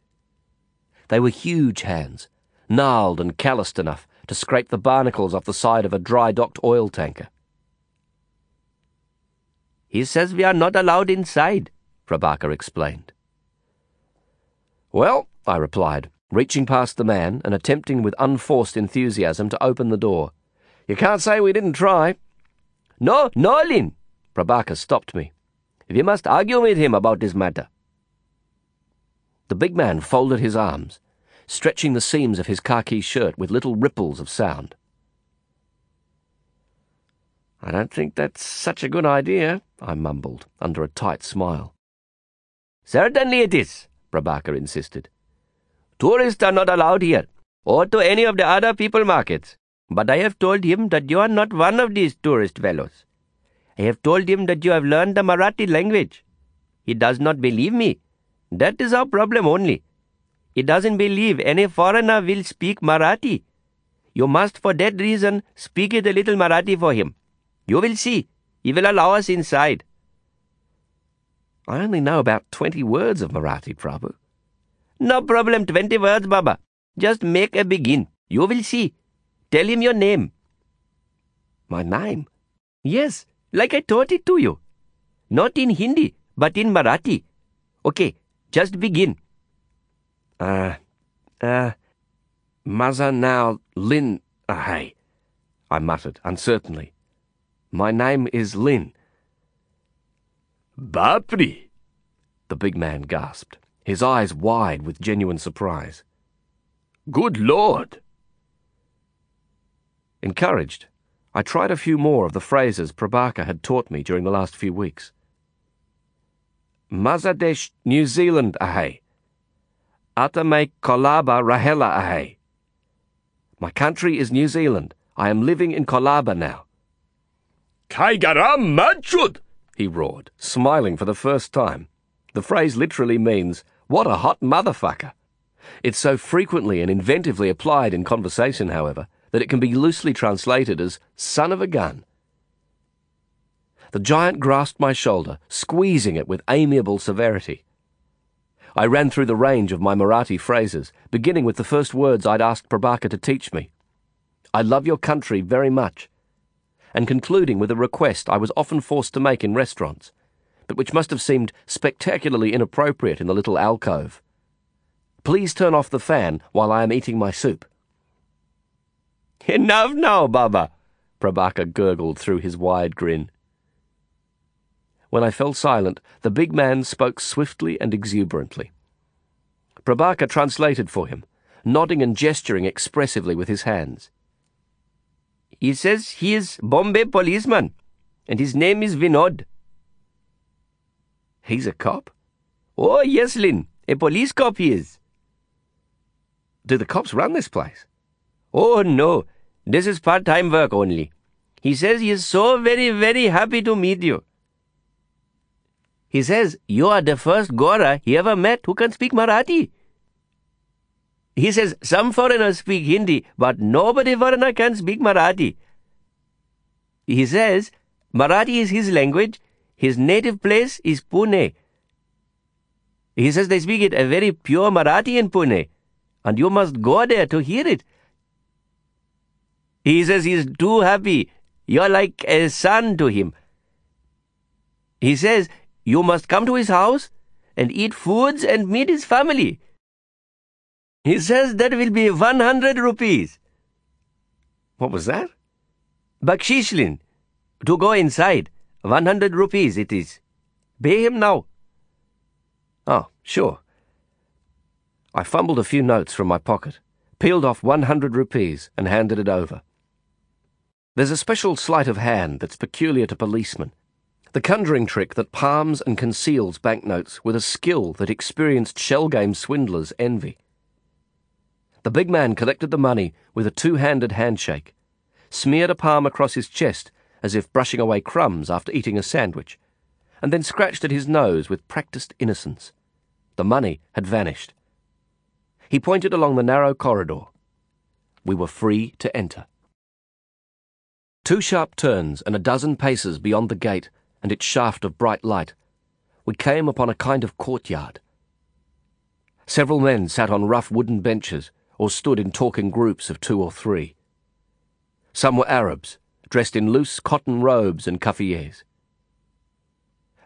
They were huge hands, gnarled and calloused enough to scrape the barnacles off the side of a dry docked oil tanker. He says we are not allowed inside, Prabaker explained. Well, I replied, reaching past the man and attempting with unforced enthusiasm to open the door. You can't say we didn't try. No, no, Lin, Prabaker stopped me. We must argue with him about this matter. The big man folded his arms, stretching the seams of his khaki shirt with little ripples of sound. I don't think that's such a good idea, I mumbled, under a tight smile. Certainly it is, Prabaker insisted. Tourists are not allowed here, or to any of the other people markets. But I have told him that you are not one of these tourist fellows. I have told him that you have learned the Marathi language. He does not believe me. That is our problem only. He doesn't believe any foreigner will speak Marathi. You must, for that reason, speak it a little Marathi for him. You will see. He will allow us inside. I only know about twenty words of Marathi, Prabhu. No problem, twenty words, Baba. Just make a begin. You will see. Tell him your name. My name? Yes, like I taught it to you. Not in Hindi, but in Marathi. Okay, just begin. Uh, uh, Maza now Lin Ahay, I muttered uncertainly. My name is Lin. Bapri, the big man gasped, his eyes wide with genuine surprise. Good Lord! Encouraged, I tried a few more of the phrases Prabaker had taught me during the last few weeks. Mazadesh, New Zealand ahay. Atame Colaba Rahela ahay. My country is New Zealand. I am living in Colaba now. Kaigaram Machud! he roared, smiling for the first time. The phrase literally means, what a hot motherfucker. It's so frequently and inventively applied in conversation, however, that it can be loosely translated as son of a gun. The giant grasped my shoulder, squeezing it with amiable severity. I ran through the range of my Marathi phrases, beginning with the first words I'd asked Prabaker to teach me. I love your country very much, and concluding with a request I was often forced to make in restaurants, but which must have seemed spectacularly inappropriate in the little alcove. Please turn off the fan while I am eating my soup. Enough now, Baba, Prabaker gurgled through his wide grin. When I fell silent, the big man spoke swiftly and exuberantly. Prabaker translated for him, nodding and gesturing expressively with his hands. He says he is Bombay policeman, and his name is Vinod. He's a cop? Oh, yes, Lin. A police cop he is. Do the cops run this place? Oh, no. This is part time work only. He says he is so very, very happy to meet you. He says you are the first Gora he ever met who can speak Marathi. He says some foreigners speak Hindi, but nobody foreigner can speak Marathi. He says Marathi is his language, his native place is Pune. He says they speak it a very pure Marathi in Pune, and you must go there to hear it. He says he's too happy. You're like a son to him. He says you must come to his house and eat foods and meet his family. He says that will be 100 rupees. What was that? Bakshishlin. To go inside. 100 rupees it is. Pay him now. Oh, sure. I fumbled a few notes from my pocket, peeled off 100 rupees, and handed it over. There's a special sleight of hand that's peculiar to policemen the conjuring trick that palms and conceals banknotes with a skill that experienced shell game swindlers envy. The big man collected the money with a two handed handshake, smeared a palm across his chest as if brushing away crumbs after eating a sandwich, and then scratched at his nose with practiced innocence. The money had vanished. He pointed along the narrow corridor. We were free to enter. Two sharp turns and a dozen paces beyond the gate and its shaft of bright light, we came upon a kind of courtyard. Several men sat on rough wooden benches or stood in talking groups of two or three. Some were Arabs, dressed in loose cotton robes and kafiyehs.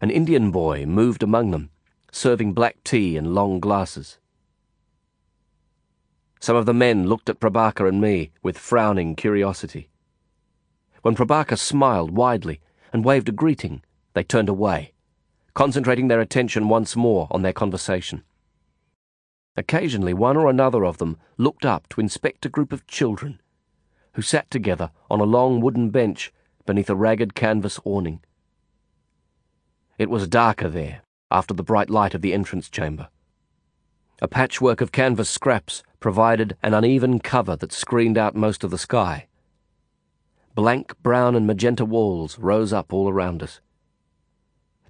An Indian boy moved among them, serving black tea in long glasses. Some of the men looked at Prabaker and me with frowning curiosity. When Prabaker smiled widely and waved a greeting, they turned away, concentrating their attention once more on their conversation. Occasionally, one or another of them looked up to inspect a group of children who sat together on a long wooden bench beneath a ragged canvas awning. It was darker there after the bright light of the entrance chamber. A patchwork of canvas scraps provided an uneven cover that screened out most of the sky. Blank brown and magenta walls rose up all around us.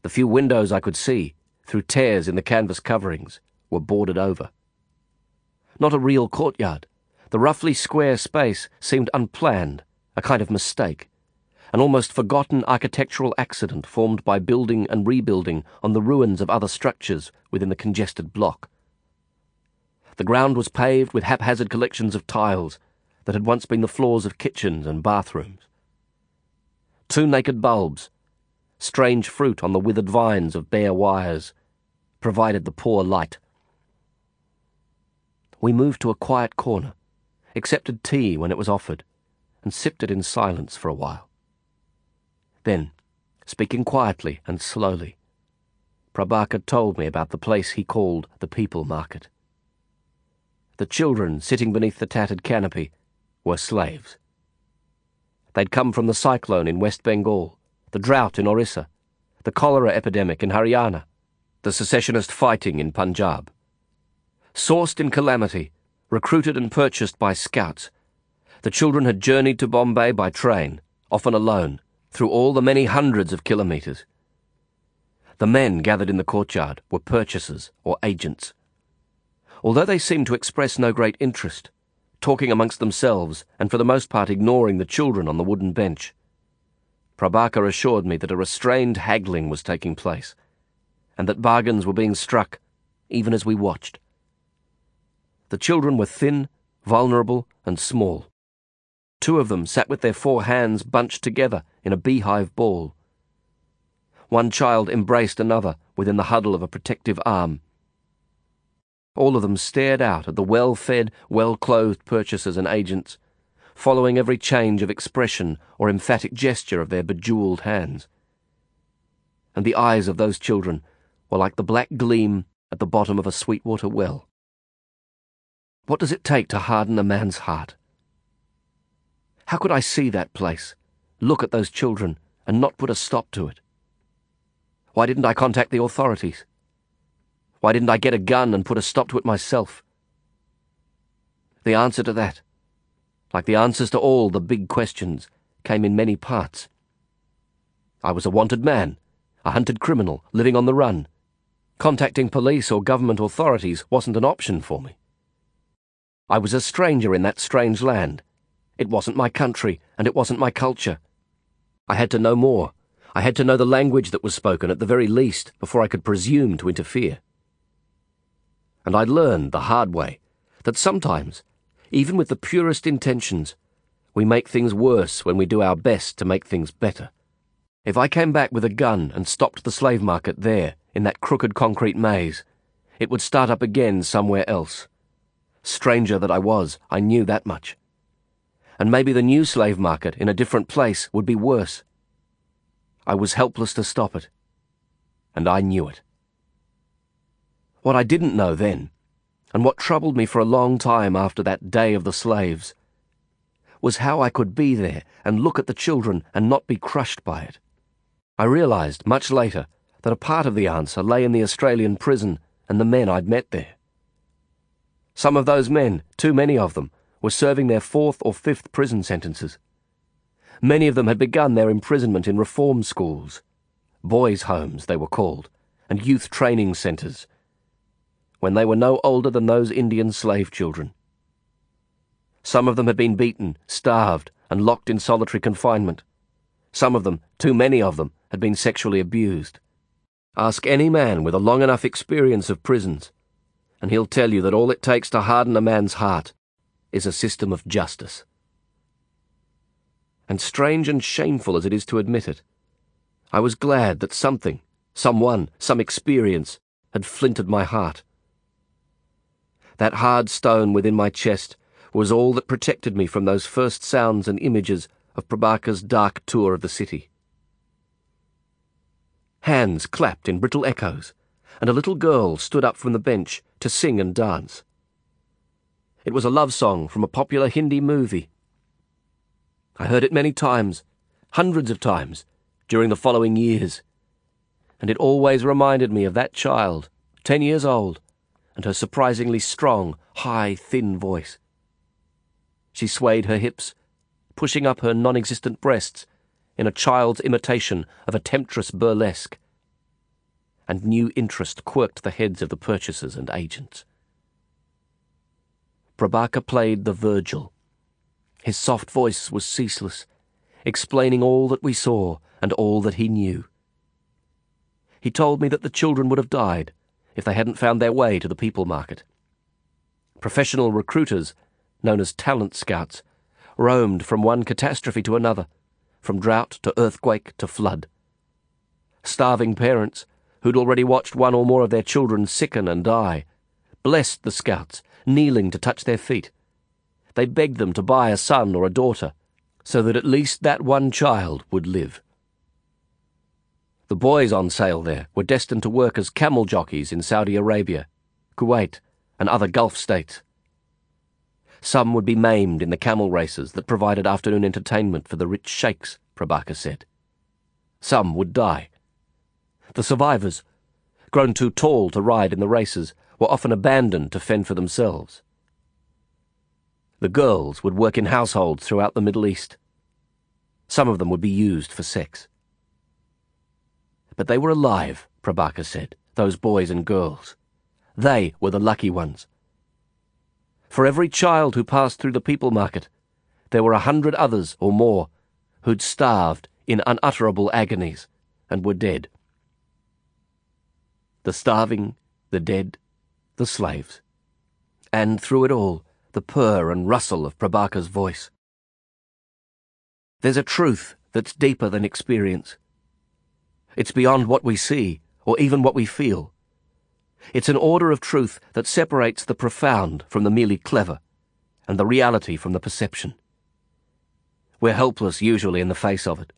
The few windows I could see, through tears in the canvas coverings, were boarded over. Not a real courtyard. The roughly square space seemed unplanned, a kind of mistake, an almost forgotten architectural accident formed by building and rebuilding on the ruins of other structures within the congested block. The ground was paved with haphazard collections of tiles that had once been the floors of kitchens and bathrooms. Two naked bulbs, strange fruit on the withered vines of bare wires, provided the poor light. We moved to a quiet corner, accepted tea when it was offered, and sipped it in silence for a while. Then, speaking quietly and slowly, Prabaker told me about the place he called the People Market. The children sitting beneath the tattered canopy were slaves. They'd come from the cyclone in West Bengal the drought in Orissa, the cholera epidemic in Haryana, the secessionist fighting in Punjab. Sourced in calamity, recruited and purchased by scouts, the children had journeyed to Bombay by train, often alone, through all the many hundreds of kilometres. The men gathered in the courtyard were purchasers or agents. Although they seemed to express no great interest, talking amongst themselves and for the most part ignoring the children on the wooden bench, Prabaker assured me that a restrained haggling was taking place, and that bargains were being struck, even as we watched. The children were thin, vulnerable, and small. Two of them sat with their four hands bunched together in a beehive ball. One child embraced another within the huddle of a protective arm. All of them stared out at the well fed, well clothed purchasers and agents, following every change of expression or emphatic gesture of their bejeweled hands. And the eyes of those children were like the black gleam at the bottom of a Sweetwater well. What does it take to harden a man's heart? How could I see that place, look at those children, and not put a stop to it? Why didn't I contact the authorities? Why didn't I get a gun and put a stop to it myself? The answer to that like the answers to all the big questions, came in many parts. I was a wanted man, a hunted criminal, living on the run. Contacting police or government authorities wasn't an option for me. I was a stranger in that strange land. It wasn't my country, and it wasn't my culture. I had to know more. I had to know the language that was spoken at the very least before I could presume to interfere. And I learned the hard way that sometimes even with the purest intentions, we make things worse when we do our best to make things better. If I came back with a gun and stopped the slave market there, in that crooked concrete maze, it would start up again somewhere else. Stranger that I was, I knew that much. And maybe the new slave market in a different place would be worse. I was helpless to stop it. And I knew it. What I didn't know then and what troubled me for a long time after that day of the slaves was how I could be there and look at the children and not be crushed by it. I realized much later that a part of the answer lay in the Australian prison and the men I'd met there. Some of those men, too many of them, were serving their fourth or fifth prison sentences. Many of them had begun their imprisonment in reform schools, boys' homes they were called, and youth training centres when they were no older than those Indian slave children. Some of them had been beaten, starved, and locked in solitary confinement. Some of them, too many of them, had been sexually abused. Ask any man with a long enough experience of prisons, and he'll tell you that all it takes to harden a man's heart is a system of justice. And strange and shameful as it is to admit it, I was glad that something, someone, some experience had flinted my heart. That hard stone within my chest was all that protected me from those first sounds and images of Prabaker's dark tour of the city. Hands clapped in brittle echoes, and a little girl stood up from the bench to sing and dance. It was a love song from a popular Hindi movie. I heard it many times, hundreds of times, during the following years, and it always reminded me of that child, ten years old, and her surprisingly strong, high, thin voice. She swayed her hips, pushing up her non existent breasts in a child's imitation of a temptress burlesque, and new interest quirked the heads of the purchasers and agents. Prabaker played the Virgil. His soft voice was ceaseless, explaining all that we saw and all that he knew. He told me that the children would have died if they hadn't found their way to the people market. Professional recruiters, known as talent scouts, roamed from one catastrophe to another, from drought to earthquake to flood. Starving parents, who'd already watched one or more of their children sicken and die, blessed the scouts, kneeling to touch their feet. They begged them to buy a son or a daughter, so that at least that one child would live. The boys on sale there were destined to work as camel jockeys in Saudi Arabia, Kuwait, and other Gulf states. Some would be maimed in the camel races that provided afternoon entertainment for the rich sheikhs, Prabaker said. Some would die. The survivors, grown too tall to ride in the races, were often abandoned to fend for themselves. The girls would work in households throughout the Middle East. Some of them would be used for sex. But they were alive, Prabaker said, those boys and girls. They were the lucky ones. For every child who passed through the people market, there were a hundred others or more who'd starved in unutterable agonies and were dead. The starving, the dead, the slaves. And through it all, the purr and rustle of Prabaker's voice. There's a truth that's deeper than experience it's beyond what we see, or even what we feel. It's an order of truth that separates the profound from the merely clever, and the reality from the perception. We're helpless usually in the face of it.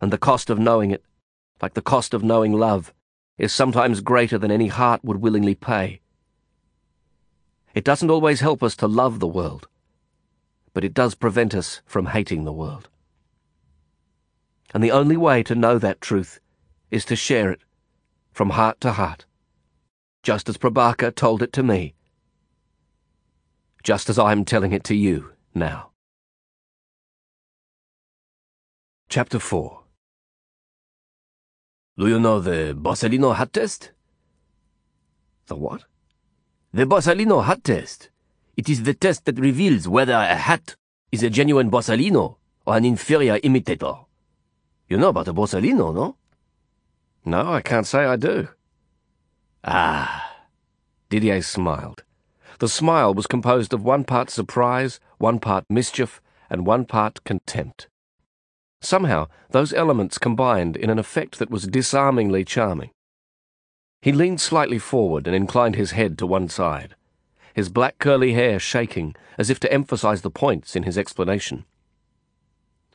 And the cost of knowing it, like the cost of knowing love, is sometimes greater than any heart would willingly pay. It doesn't always help us to love the world, but it does prevent us from hating the world. And the only way to know that truth is to share it from heart to heart, just as Prabaker told it to me, just as I'm telling it to you now. Chapter 4 Do you know the Borsalino hat test? The what? The Borsalino hat test. It is the test that reveals whether a hat is a genuine Borsalino or an inferior imitator. You know about a Borsalino, no? No, I can't say I do. Ah. Didier smiled. The smile was composed of one part surprise, one part mischief, and one part contempt. Somehow, those elements combined in an effect that was disarmingly charming. He leaned slightly forward and inclined his head to one side, his black curly hair shaking as if to emphasize the points in his explanation.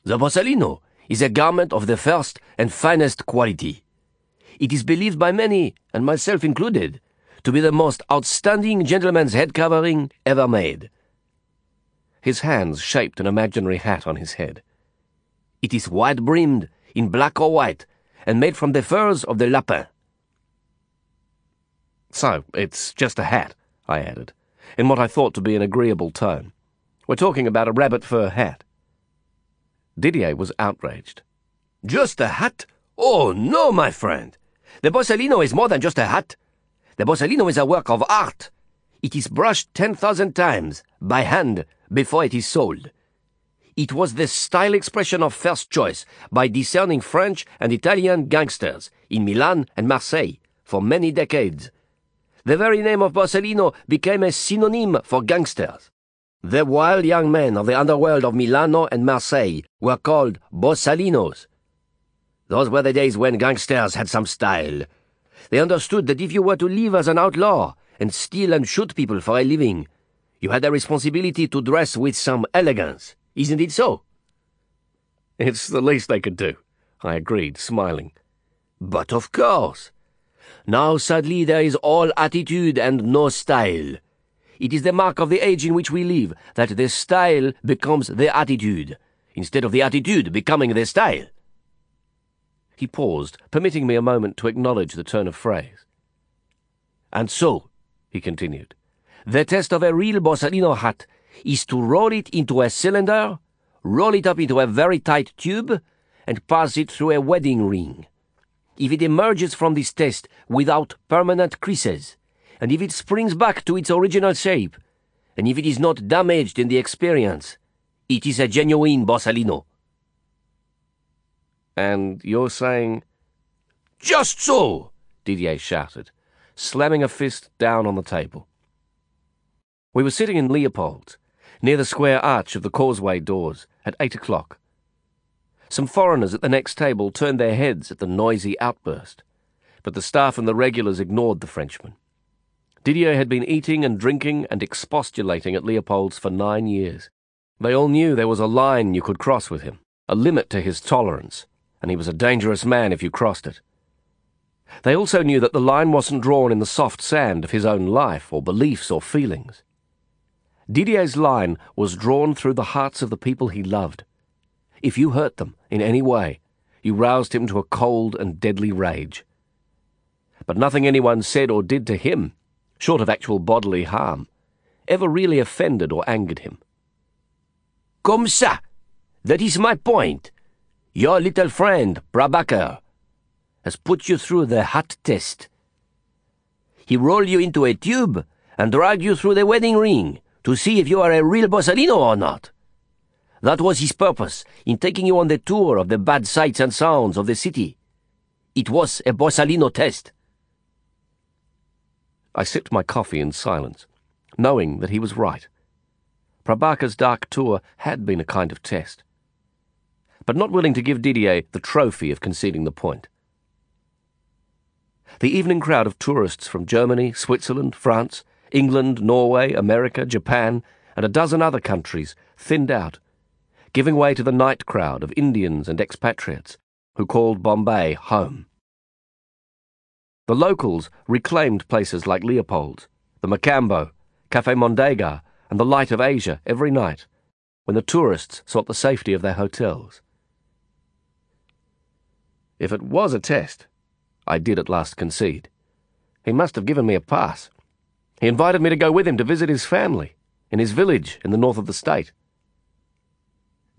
The Borsalino is a garment of the first and finest quality. It is believed by many, and myself included, to be the most outstanding gentleman's head covering ever made. His hands shaped an imaginary hat on his head. It is wide brimmed, in black or white, and made from the furs of the lapin. So, it's just a hat, I added, in what I thought to be an agreeable tone. We're talking about a rabbit fur hat. Didier was outraged. Just a hat? Oh, no, my friend. The Borsalino is more than just a hat. The Borsalino is a work of art. It is brushed 10,000 times, by hand, before it is sold. It was the style expression of first choice by discerning French and Italian gangsters in Milan and Marseille for many decades. The very name of Borsalino became a synonym for gangsters. The wild young men of the underworld of Milano and Marseille were called Borsalinos. Those were the days when gangsters had some style. They understood that if you were to live as an outlaw and steal and shoot people for a living, you had a responsibility to dress with some elegance. Isn't it so? It's the least they could do, I agreed, smiling. But of course. Now sadly there is all attitude and no style. It is the mark of the age in which we live that the style becomes the attitude, instead of the attitude becoming the style. He paused, permitting me a moment to acknowledge the turn of phrase. And so, he continued, the test of a real Borsalino hat is to roll it into a cylinder, roll it up into a very tight tube, and pass it through a wedding ring. If it emerges from this test without permanent creases, and if it springs back to its original shape, and if it is not damaged in the experience, it is a genuine Borsalino. And you're saying. Just so! Didier shouted, slamming a fist down on the table. We were sitting in Leopold's, near the square arch of the causeway doors, at eight o'clock. Some foreigners at the next table turned their heads at the noisy outburst, but the staff and the regulars ignored the Frenchman. Didier had been eating and drinking and expostulating at Leopold's for nine years. They all knew there was a line you could cross with him, a limit to his tolerance, and he was a dangerous man if you crossed it. They also knew that the line wasn't drawn in the soft sand of his own life or beliefs or feelings. Didier's line was drawn through the hearts of the people he loved. If you hurt them in any way, you roused him to a cold and deadly rage. But nothing anyone said or did to him, short of actual bodily harm, ever really offended or angered him. Comme ça! That is my point. Your little friend, Prabaker, has put you through the hat test. He rolled you into a tube and dragged you through the wedding ring to see if you are a real Borsalino or not. That was his purpose in taking you on the tour of the bad sights and sounds of the city. It was a Borsalino test. I sipped my coffee in silence, knowing that he was right. Prabaker's dark tour had been a kind of test, but not willing to give Didier the trophy of conceding the point. The evening crowd of tourists from Germany, Switzerland, France, England, Norway, America, Japan, and a dozen other countries thinned out, giving way to the night crowd of Indians and expatriates who called Bombay home. The locals reclaimed places like Leopold's, the Mocambo, Cafe Mondegar, and the Light of Asia every night, when the tourists sought the safety of their hotels. If it was a test, I did at last concede. He must have given me a pass. He invited me to go with him to visit his family, in his village in the north of the state.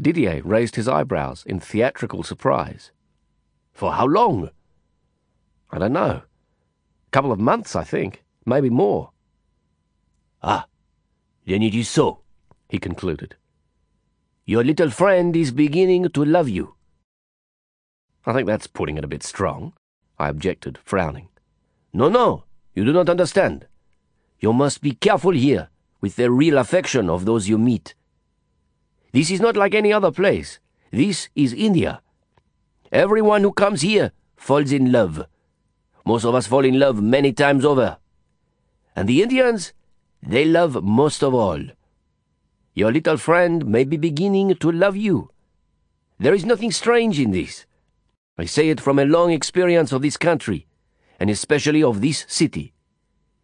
Didier raised his eyebrows in theatrical surprise. For how long? I don't know. A couple of months, I think. Maybe more. Ah, then it is so, he concluded. Your little friend is beginning to love you. I think that's putting it a bit strong, I objected, frowning. No, no, you do not understand. You must be careful here with the real affection of those you meet. This is not like any other place. This is India. Everyone who comes here falls in love. Most of us fall in love many times over. And the Indians, they love most of all. Your little friend may be beginning to love you. There is nothing strange in this. I say it from a long experience of this country, and especially of this city.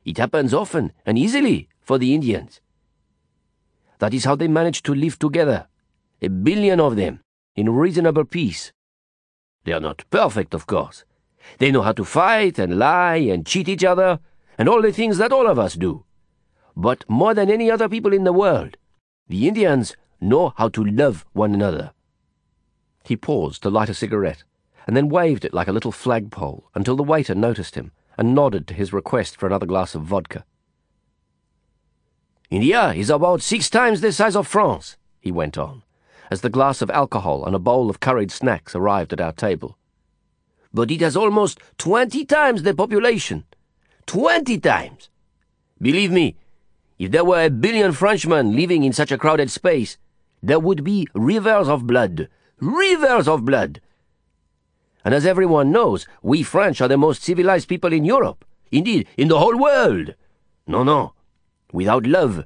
It happens often and easily for the Indians. That is how they manage to live together, a billion of them, in reasonable peace. They are not perfect, of course. They know how to fight and lie and cheat each other, and all the things that all of us do. But more than any other people in the world, the Indians know how to love one another. He paused to light a cigarette, and then waved it like a little flagpole until the waiter noticed him and nodded to his request for another glass of vodka. India is about six times the size of France, he went on, as the glass of alcohol and a bowl of curried snacks arrived at our table. But it has almost twenty times the population. Twenty times! Believe me, if there were a billion Frenchmen living in such a crowded space, there would be rivers of blood. Rivers of blood! And as everyone knows, we French are the most civilized people in Europe. Indeed, in the whole world. No, no. Without love,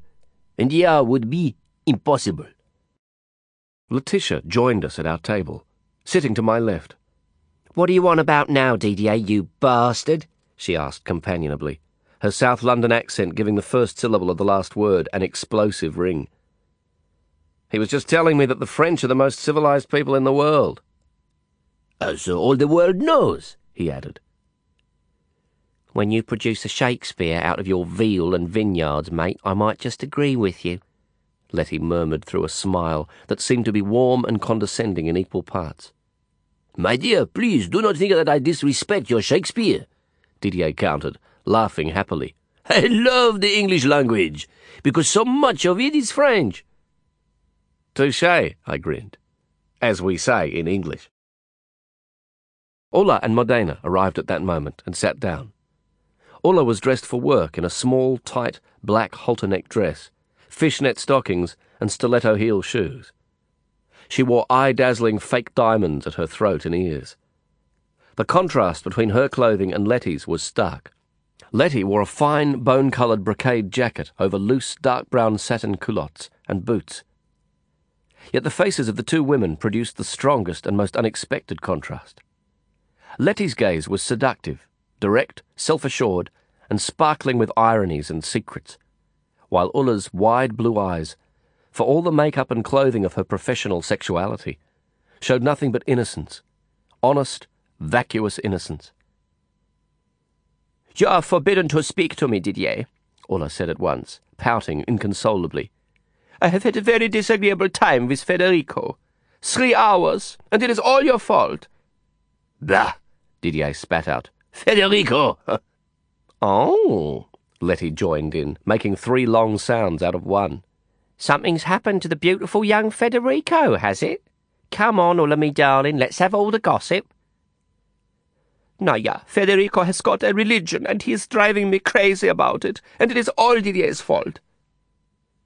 India would be impossible. Letitia joined us at our table, sitting to my left. What do you want about now, Didier, you bastard? she asked companionably, her South London accent giving the first syllable of the last word an explosive ring. He was just telling me that the French are the most civilized people in the world. As all the world knows, he added. When you produce a Shakespeare out of your veal and vineyards, mate, I might just agree with you. Letty murmured through a smile that seemed to be warm and condescending in equal parts. My dear, please do not think that I disrespect your Shakespeare, Didier countered, laughing happily. I love the English language, because so much of it is French. Touche, I grinned, as we say in English. Ulla and Modena arrived at that moment and sat down. Ulla was dressed for work in a small, tight, black halter neck dress, fishnet stockings, and stiletto heel shoes. She wore eye dazzling fake diamonds at her throat and ears. The contrast between her clothing and Letty's was stark. Letty wore a fine, bone coloured brocade jacket over loose, dark brown satin culottes and boots. Yet the faces of the two women produced the strongest and most unexpected contrast. Letty's gaze was seductive, direct, self assured, and sparkling with ironies and secrets, while Ulla's wide blue eyes, for all the make-up and clothing of her professional sexuality, showed nothing but innocence, honest, vacuous innocence. You are forbidden to speak to me, Didier, Ulla said at once, pouting inconsolably. I have had a very disagreeable time with Federico. Three hours, and it is all your fault. Bah! Didier spat out. Federico! oh, Letty joined in, making three long sounds out of one. Something's happened to the beautiful young Federico, has it? Come on, Ulla, me darling, let's have all the gossip. Naya, Federico has got a religion, and he is driving me crazy about it, and it is all Didier's fault.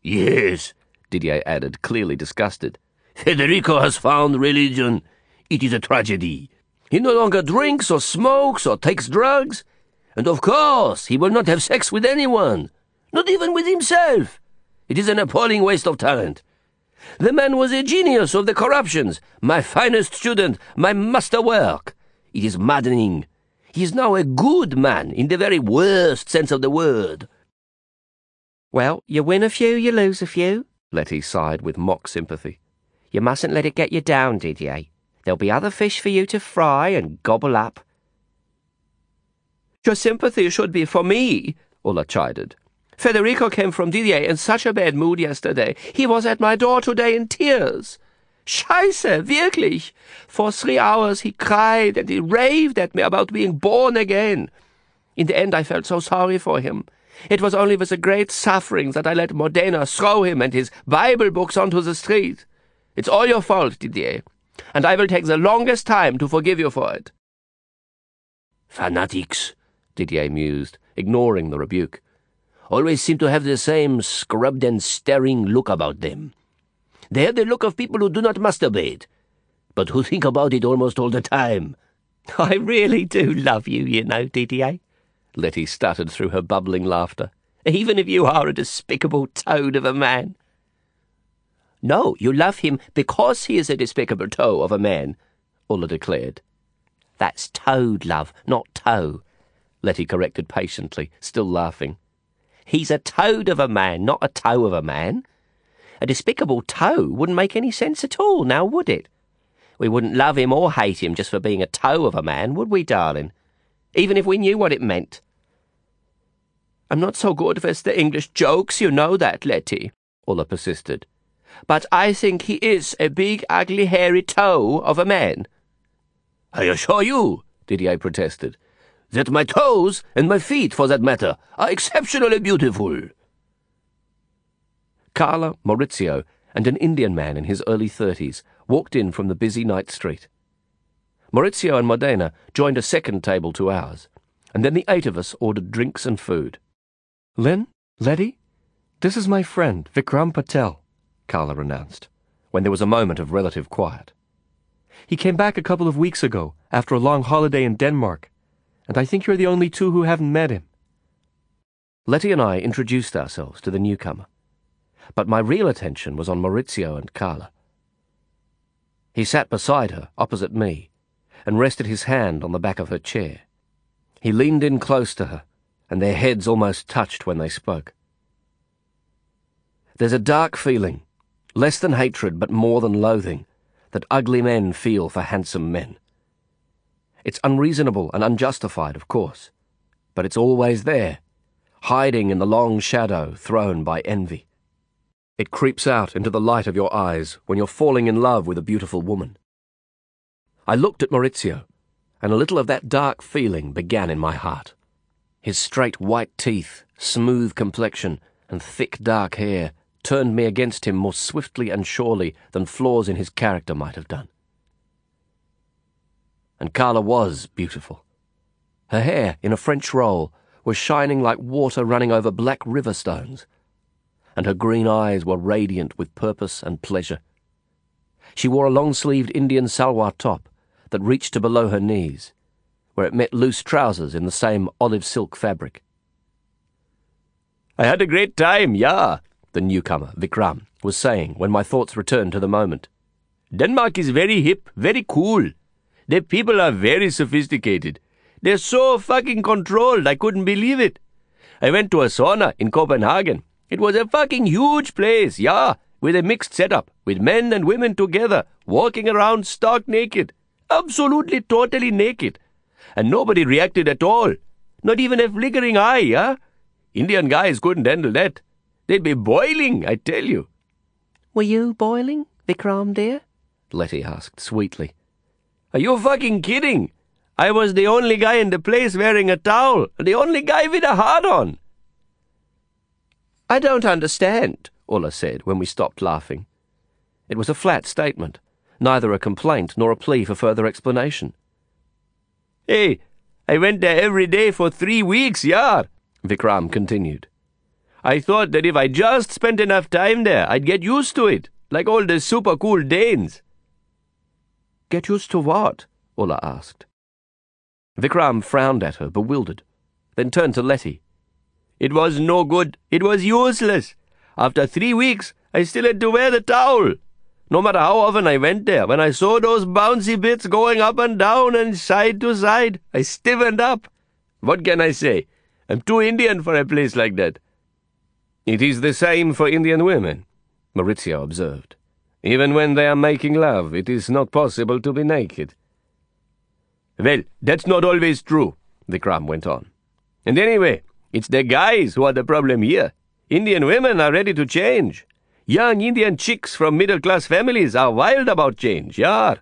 Yes, Didier added, clearly disgusted. Federico has found religion. It is a tragedy. He no longer drinks or smokes or takes drugs. And of course, he will not have sex with anyone, not even with himself. It is an appalling waste of talent. The man was a genius of the corruptions, my finest student, my masterwork. It is maddening. He is now a good man in the very worst sense of the word. Well, you win a few, you lose a few, Letty sighed with mock sympathy. You mustn't let it get you down, Didier. There'll be other fish for you to fry and gobble up. Your sympathy should be for me, Ulla chided. Federico came from Didier in such a bad mood yesterday. He was at my door today in tears. Scheiße, wirklich. For three hours he cried and he raved at me about being born again. In the end I felt so sorry for him. It was only with a great suffering that I let Modena throw him and his Bible books onto the street. It's all your fault, Didier, and I will take the longest time to forgive you for it. Fanatics, Didier mused, ignoring the rebuke. Always seem to have the same scrubbed and staring look about them. They have the look of people who do not masturbate, but who think about it almost all the time. I really do love you, you know, Didier. Letty stuttered through her bubbling laughter. Even if you are a despicable toad of a man. No, you love him because he is a despicable toe of a man, Ulla declared. That's toad love, not toe, Letty corrected patiently, still laughing. He's a toad of a man, not a toe of a man. A despicable toe wouldn't make any sense at all, now would it? We wouldn't love him or hate him just for being a toe of a man, would we, darling? Even if we knew what it meant. I'm not so good with the English jokes, you know that, Letty, Ulla persisted. But I think he is a big, ugly, hairy toe of a man. I assure you, Didier protested, that my toes, and my feet for that matter, are exceptionally beautiful. Karla, Maurizio, and an Indian man in his early thirties walked in from the busy night street. Maurizio and Modena joined a second table to ours, and then the eight of us ordered drinks and food. Len, Letty, this is my friend, Vikram Patel, Karla announced, when there was a moment of relative quiet. He came back a couple of weeks ago, after a long holiday in Denmark, and I think you're the only two who haven't met him. Letty and I introduced ourselves to the newcomer, but my real attention was on Maurizio and Karla. He sat beside her, opposite me, and rested his hand on the back of her chair. He leaned in close to her, and their heads almost touched when they spoke. There's a dark feeling, less than hatred but more than loathing, that ugly men feel for handsome men. It's unreasonable and unjustified, of course, but it's always there, hiding in the long shadow thrown by envy. It creeps out into the light of your eyes when you're falling in love with a beautiful woman. I looked at Maurizio, and a little of that dark feeling began in my heart. His straight white teeth, smooth complexion, and thick dark hair turned me against him more swiftly and surely than flaws in his character might have done. And Karla was beautiful. Her hair, in a French roll, was shining like water running over black river stones, and her green eyes were radiant with purpose and pleasure. She wore a long-sleeved Indian salwar top that reached to below her knees, where it met loose trousers in the same olive silk fabric. I had a great time, yeah, the newcomer, Vikram, was saying when my thoughts returned to the moment. Denmark is very hip, very cool. The people are very sophisticated. They're so fucking controlled, I couldn't believe it. I went to a sauna in Copenhagen. It was a fucking huge place, yeah, with a mixed setup, with men and women together, walking around stark naked. Absolutely, totally naked. And nobody reacted at all. Not even a flickering eye, yeah? Indian guys couldn't handle that. They'd be boiling, I tell you. Were you boiling, Vikram dear? Letty asked sweetly. Are you fucking kidding? I was the only guy in the place wearing a towel, the only guy with a heart on. I don't understand, Ulla said when we stopped laughing. It was a flat statement, neither a complaint nor a plea for further explanation. Hey, I went there every day for three weeks, yeah, Vikram continued. I thought that if I just spent enough time there, I'd get used to it, like all the super cool Danes. Get used to what? Ulla asked. Vikram frowned at her, bewildered, then turned to Letty. It was no good. It was useless. After three weeks, I still had to wear the towel. No matter how often I went there, when I saw those bouncy bits going up and down and side to side, I stiffened up. What can I say? I'm too Indian for a place like that. It is the same for Indian women, Maurizio observed. Even when they are making love, it is not possible to be naked. Well, that's not always true, the Vikram went on. And anyway, it's the guys who are the problem here. Indian women are ready to change. Young Indian chicks from middle class families are wild about change, yeah.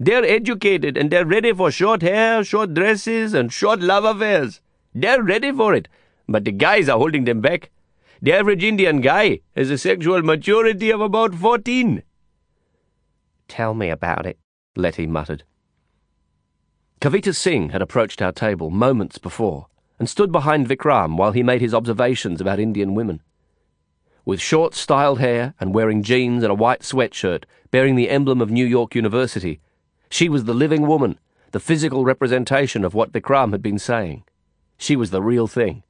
They're educated and they're ready for short hair, short dresses, and short love affairs. They're ready for it, but the guys are holding them back. The average Indian guy has a sexual maturity of about 14. Tell me about it, Lettie muttered. Kavita Singh had approached our table moments before and stood behind Vikram while he made his observations about Indian women. With short, styled hair and wearing jeans and a white sweatshirt bearing the emblem of New York University, she was the living woman, the physical representation of what Vikram had been saying. She was the real thing.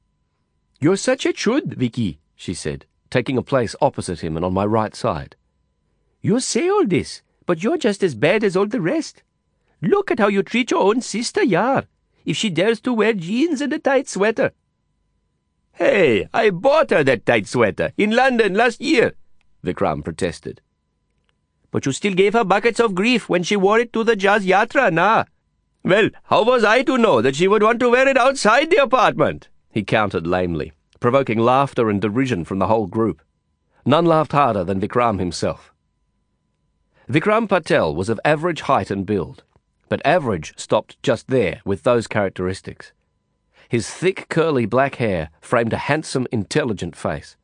You're such a chud, Vicky, she said, taking a place opposite him and on my right side. You say all this, but you're just as bad as all the rest. Look at how you treat your own sister, Yar, if she dares to wear jeans and a tight sweater. Hey, I bought her that tight sweater in London last year, Vikram protested. But you still gave her buckets of grief when she wore it to the Jazz Yatra, nah? Well, how was I to know that she would want to wear it outside the apartment? He countered lamely provoking laughter and derision from the whole group. None laughed harder than Vikram himself. Vikram Patel was of average height and build, but average stopped just there with those characteristics. His thick, curly black hair framed a handsome, intelligent face.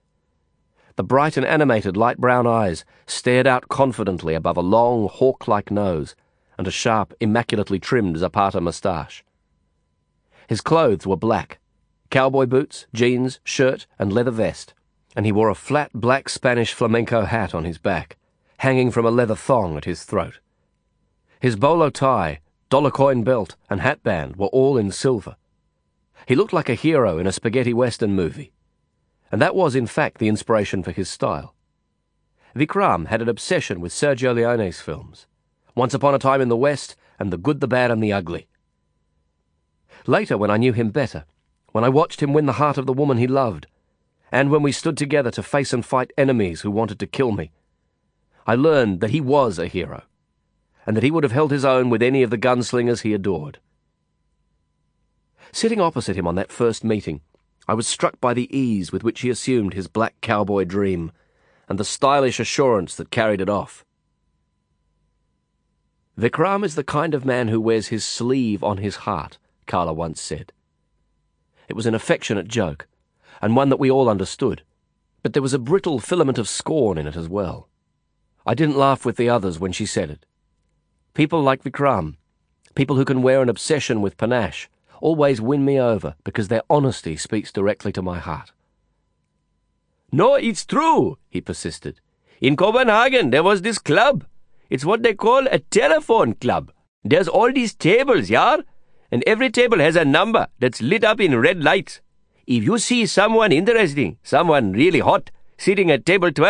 The bright and animated light brown eyes stared out confidently above a long, hawk like nose and a sharp, immaculately trimmed Zapata moustache. His clothes were black, cowboy boots, jeans, shirt, and leather vest, and he wore a flat black Spanish flamenco hat on his back, hanging from a leather thong at his throat. His bolo tie, dollar coin belt, and hatband were all in silver. He looked like a hero in a spaghetti western movie, and that was in fact the inspiration for his style. Vikram had an obsession with Sergio Leone's films, Once Upon a Time in the West and The Good, the Bad, and the Ugly. Later, when I knew him better, when I watched him win the heart of the woman he loved, and when we stood together to face and fight enemies who wanted to kill me. I learned that he was a hero, and that he would have held his own with any of the gunslingers he adored. Sitting opposite him on that first meeting, I was struck by the ease with which he assumed his black cowboy dream, and the stylish assurance that carried it off. Vikram is the kind of man who wears his sleeve on his heart, Karla once said. It was an affectionate joke, and one that we all understood, but there was a brittle filament of scorn in it as well. I didn't laugh with the others when she said it. People like Vikram, people who can wear an obsession with panache, always win me over because their honesty speaks directly to my heart. No, it's true, he persisted. In Copenhagen, there was this club. It's what they call a telephone club. There's all these tables, yeah? And every table has a number that's lit up in red lights. If you see someone interesting, someone really hot, sitting at table 12,